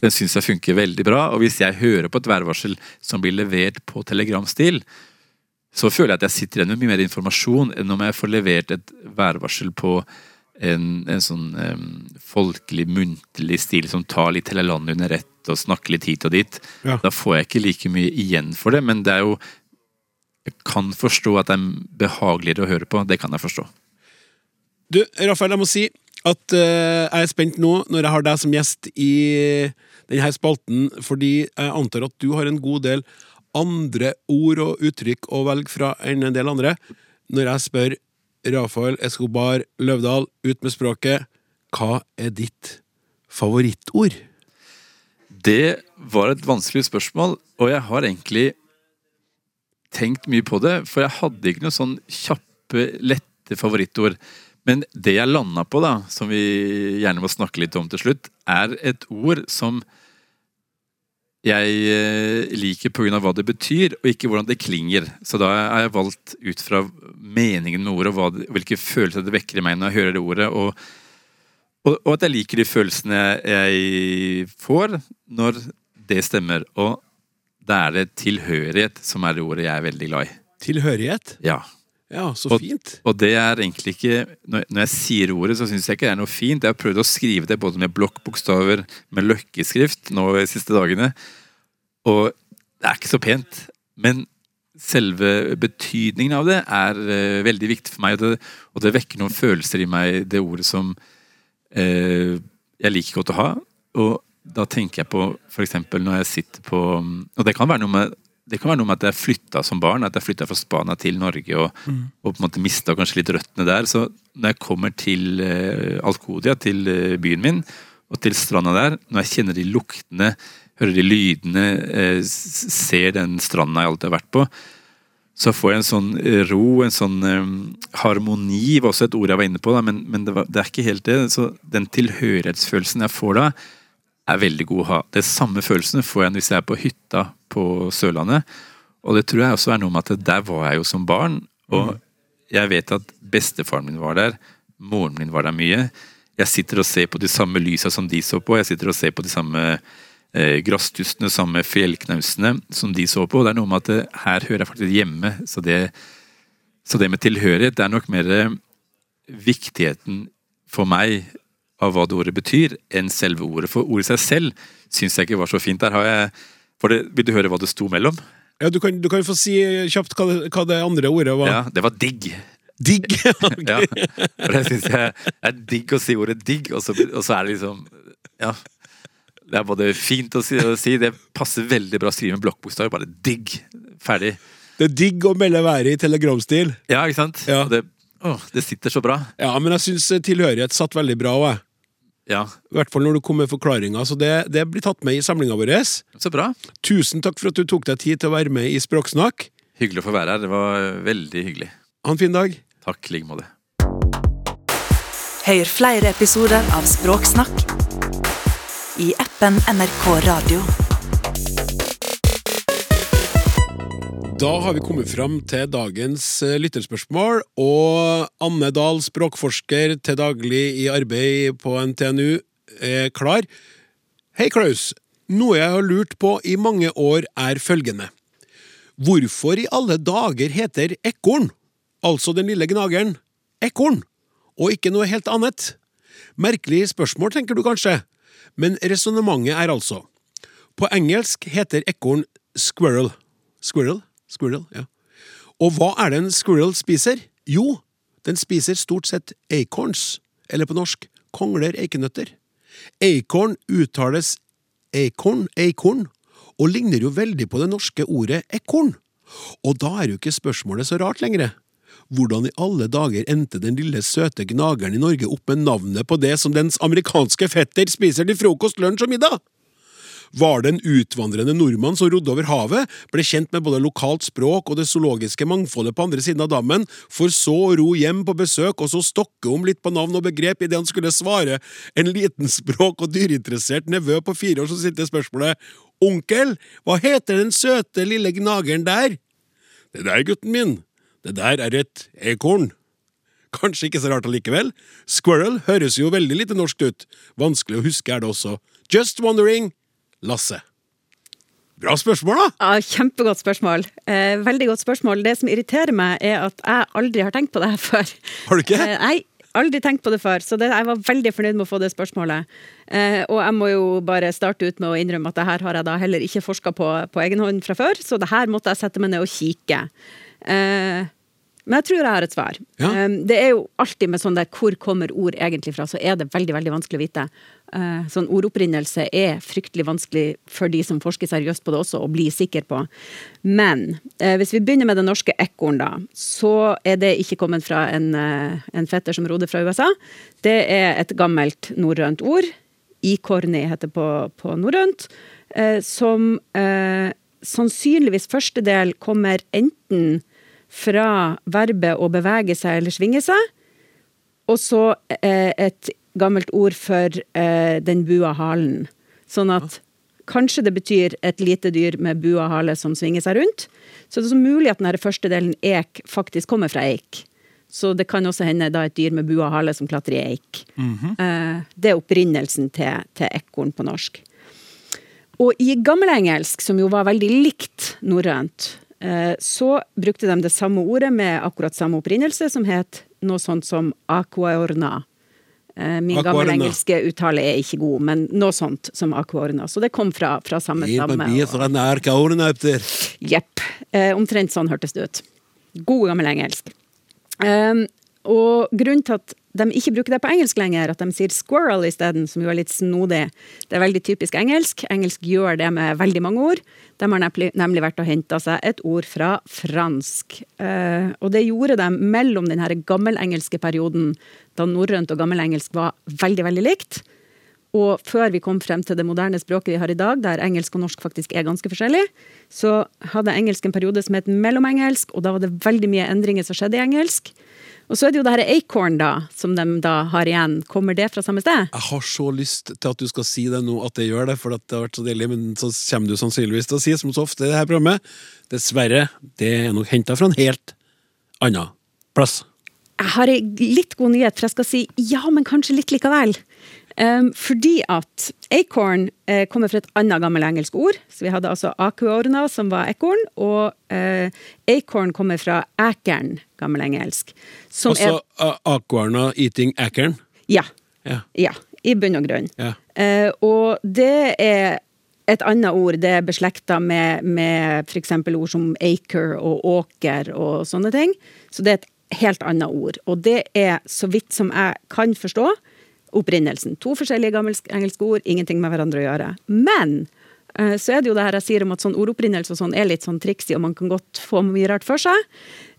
Den syns jeg funker veldig bra. Og hvis jeg hører på et værvarsel som blir levert på telegramstil, så føler jeg at jeg sitter igjen med mye mer informasjon enn om jeg får levert et værvarsel på en, en sånn um, folkelig, muntlig stil som tar litt hele landet under ett og snakker litt hit og dit. Ja. Da får jeg ikke like mye igjen for det, men det er jo Jeg kan forstå at det er behageligere å høre på. Det kan jeg forstå. Du, Rafael, jeg må si at uh, jeg er spent nå når jeg har deg som gjest i denne spalten, fordi jeg antar at du har en god del andre ord og uttrykk å velge fra enn en del andre. Når jeg spør Rafael Escobar Løvdahl, ut med språket, hva er ditt favorittord? Det var et vanskelig spørsmål, og jeg har egentlig tenkt mye på det, for jeg hadde ikke noe sånn kjappe, lette favorittord. Men det jeg landa på, da, som vi gjerne må snakke litt om til slutt, er et ord som jeg eh, liker pga. hva det betyr, og ikke hvordan det klinger. Så da har jeg valgt ut fra meningen med ordet og det, hvilke følelser det vekker i meg når jeg hører det ordet. Og, og, og at jeg liker de følelsene jeg får når det stemmer. Og da er det tilhørighet som er det ordet jeg er veldig glad i. Tilhørighet? Ja. Ja, så Og- fint. Og det er egentlig ikke Når når jeg sier ordet, så syns jeg ikke det er noe fint. Jeg har prøvd å skrive det både med blokkbokstaver, med løkkeskrift nå de siste dagene. Og det er ikke så pent. Men selve betydningen av det er uh, veldig viktig for meg, og det, og det vekker noen følelser i meg, det ordet som uh, jeg liker godt å ha. Og da tenker jeg på f.eks. når jeg sitter på Og det kan være noe med det kan være noe med at jeg flytta som barn, at jeg flytta fra Spania til Norge og, og på en måte mista kanskje litt røttene der. Så når jeg kommer til uh, Alcodia, til uh, byen min, og til stranda der, når jeg kjenner de luktene, hører de lydene, uh, ser den stranda jeg alltid har vært på, så får jeg en sånn eh, ro, en sånn um, harmoni, var også et ord jeg var inne på, da, men, men det, var, det er ikke helt det. Så den tilhørighetsfølelsen jeg får da, er veldig god å ha. Det samme følelsene får jeg hvis jeg er på hytta på Sørlandet. Og det tror jeg også er noe med at der var jeg jo som barn, og jeg vet at bestefaren min var der, moren min var der mye. Jeg sitter og ser på de samme lysa som de så på, jeg sitter og ser på de samme eh, grasstustene, samme fjellknausene som de så på. Og Det er noe med at det, her hører jeg faktisk hjemme, så det, så det med tilhørighet det er nok mer eh, viktigheten for meg av hva det ordet betyr, enn selve ordet. For ordet i seg selv syns jeg ikke var så fint. Der har jeg for det, Vil du høre hva det sto mellom? Ja, du, kan, du kan få si kjapt hva det, hva det andre ordet var. Ja, Det var digg. Digg! Ja. For det syns jeg er digg å si ordet digg, og så, og så er det liksom Ja. Det er både fint å si, å si det passer veldig bra å skrive med blokkbokstav. Bare digg. Ferdig. Det er digg å melde været i telegramstil. Ja, ikke sant? Ja. Det, åh, det sitter så bra. Ja, men jeg syns tilhørighet satt veldig bra òg, jeg. Ja, I hvert fall når du kom med forklaringer. Så det, det blir tatt med i samlinga vår. så bra. Tusen takk for at du tok deg tid til å være med i Språksnakk. Hyggelig å få være her. Det var veldig hyggelig. Ha en fin dag. Takk i like måte. Hør flere episoder av Språksnakk i appen NRK Radio. Da har vi kommet fram til dagens eh, lytterspørsmål, og Anne Dahl, språkforsker til daglig i arbeid på NTNU, er klar. Hei, Klaus. Noe jeg har lurt på i mange år, er følgende. Hvorfor i alle dager heter ekorn, altså den lille gnageren, ekorn, og ikke noe helt annet? Merkelig spørsmål, tenker du kanskje, men resonnementet er altså På engelsk heter ekorn squirrel. Squirrel? Squirrel, ja. Og hva er det en squirrel spiser? Jo, den spiser stort sett acorns, eller på norsk kongler eikenøtter. Acorn uttales acorn, acorn, og ligner jo veldig på det norske ordet ekorn. Og da er jo ikke spørsmålet så rart lenger. Hvordan i alle dager endte den lille søte gnageren i Norge opp med navnet på det som dens amerikanske fetter spiser til frokost, lunsj og middag? Var det en utvandrende nordmann som rodde over havet, ble kjent med både lokalt språk og det zoologiske mangfoldet på andre siden av dammen, for så å ro hjem på besøk og så stokke om litt på navn og begrep idet han skulle svare en liten språk- og dyreinteressert nevø på fire år som stilte spørsmålet Onkel, hva heter den søte lille gnageren der? Det der, gutten min, det der er et ekorn. Kanskje ikke så rart allikevel. Squirrel høres jo veldig lite norsk ut. Vanskelig å huske er det også. Just wondering. Lasse. Bra spørsmål, da! Ja, kjempegodt spørsmål. Eh, veldig godt spørsmål. Det som irriterer meg, er at jeg aldri har tenkt på det her før. Har du ikke? Eh, nei, aldri tenkt på det før, så det, jeg var veldig fornøyd med å få det spørsmålet. Eh, og jeg må jo bare starte ut med å innrømme at det her har jeg da heller ikke forska på på egen hånd fra før, så det her måtte jeg sette meg ned og kikke. Eh, men jeg tror jeg har et svar. Ja. Eh, det er jo alltid med sånn der hvor kommer ord egentlig fra, så er det veldig veldig vanskelig å vite. Eh, sånn ordopprinnelse er fryktelig vanskelig for de som forsker seriøst på det også, å bli sikker på. Men eh, hvis vi begynner med det norske ekorn, da, så er det ikke kommet fra en, eh, en fetter som roder fra USA. Det er et gammelt norrønt ord. Ikorni heter på, på norrønt. Som eh, sannsynligvis første del kommer enten fra verbet å bevege seg eller svinge seg, og så et gammelt ord for eh, den bua halen. Sånn at kanskje det betyr et lite dyr med bua hale som svinger seg rundt. Så det er så mulig at den første delen ek faktisk kommer fra eik. Så det kan også hende da et dyr med bua hale som klatrer i eik. eh, det er opprinnelsen til, til ekorn på norsk. Og i gammelengelsk, som jo var veldig likt norrønt, eh, så brukte de det samme ordet med akkurat samme opprinnelse, som het noe sånt som aquaorna. Eh, Min gamle engelske uttale er ikke god, men noe sånt som aquaorna. Så det kom fra, fra samme stamme. Jepp. Eh, omtrent sånn hørtes det ut. God gammel engelsk. Um, og grunnen til at de ikke bruker det på engelsk lenger, at de sier squirrel isteden, som jo er litt snodig, det er veldig typisk engelsk. Engelsk gjør det med veldig mange ord. De har nemlig, vært og henta seg et ord fra fransk. Eh, og det gjorde de mellom den gammelengelske perioden, da norrønt og gammelengelsk var veldig, veldig likt. Og før vi kom frem til det moderne språket vi har i dag, der engelsk og norsk faktisk er ganske forskjellig, så hadde engelsk en periode som het mellomengelsk, og da var det veldig mye endringer som skjedde i engelsk. Og så er det jo det her acorn, da, som de da har igjen. Kommer det fra samme sted? Jeg har så lyst til at du skal si det nå, at det gjør det, for at det har vært så deilig, men så kommer du sannsynligvis til å si, som så ofte i dette programmet, dessverre, det er nok henta fra en helt annen plass. Jeg har litt god nyhet, for jeg skal si ja, men kanskje litt likevel. Um, fordi at acorn eh, kommer fra et annet gammelengelsk ord. Så vi hadde altså acuorna, som var ekorn, og eh, acorn kommer fra ækern, gammelengelsk. Som Altså er... Aquarna eating acorn. Ja. Ja. Ja, i bunn og grunn. Ja. Eh, og det er et annet ord. Det er beslekta med, med f.eks. ord som acre og åker og sånne ting. Så det er et helt annet ord. Og det er, så vidt som jeg kan forstå, opprinnelsen. To forskjellige gammelengelske ord, ingenting med hverandre å gjøre. Men eh, så er det jo det her jeg sier om at sånn ordopprinnelse og sånn er litt sånn triksig, og man kan godt få mye rart for seg.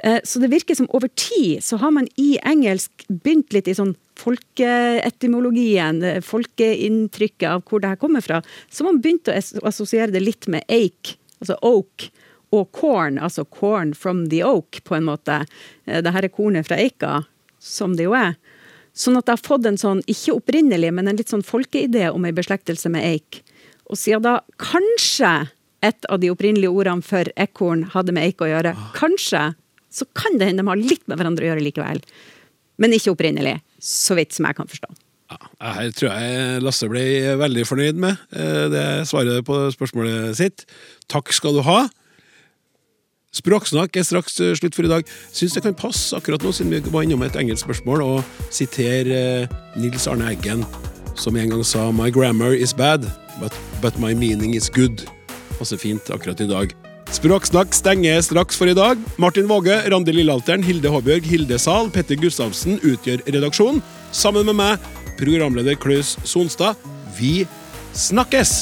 Eh, Så det virker som over tid så har man i engelsk begynt litt i sånn folkeetymologien, eh, folkeinntrykket av hvor det her kommer fra. Så man begynte å as- assosiere det litt med eik, altså oak, og corn, altså corn from the oak, på en måte. Det her er kornet fra eika, som det jo er. Sånn at jeg har fått en sånn, ikke opprinnelig, men en litt sånn folkeidé om ei beslektelse med eik. Og siden da kanskje et av de opprinnelige ordene for ekorn hadde med eik å gjøre, kanskje, så kan det hende de har litt med hverandre å gjøre likevel. Men ikke opprinnelig, så vidt som jeg kan forstå. Ja, her tror jeg Lasse ble veldig fornøyd med eh, det svaret på spørsmålet sitt. Takk skal du ha. Språksnakk er straks eh, slutt for i dag. Syns det kan passe akkurat nå, siden vi var innom et engelsk spørsmål, å sitere eh, Nils Arne Eggen, som en gang sa My grammar is bad, but, but my meaning is good. Passer fint akkurat i dag. Språksnakk stenger straks for i dag. Martin Våge, Randi Lillealteren, Hilde Håbjørg, Hilde Sahl, Petter Gustavsen utgjør redaksjonen. Sammen med meg, programleder Klaus Sonstad. Vi snakkes!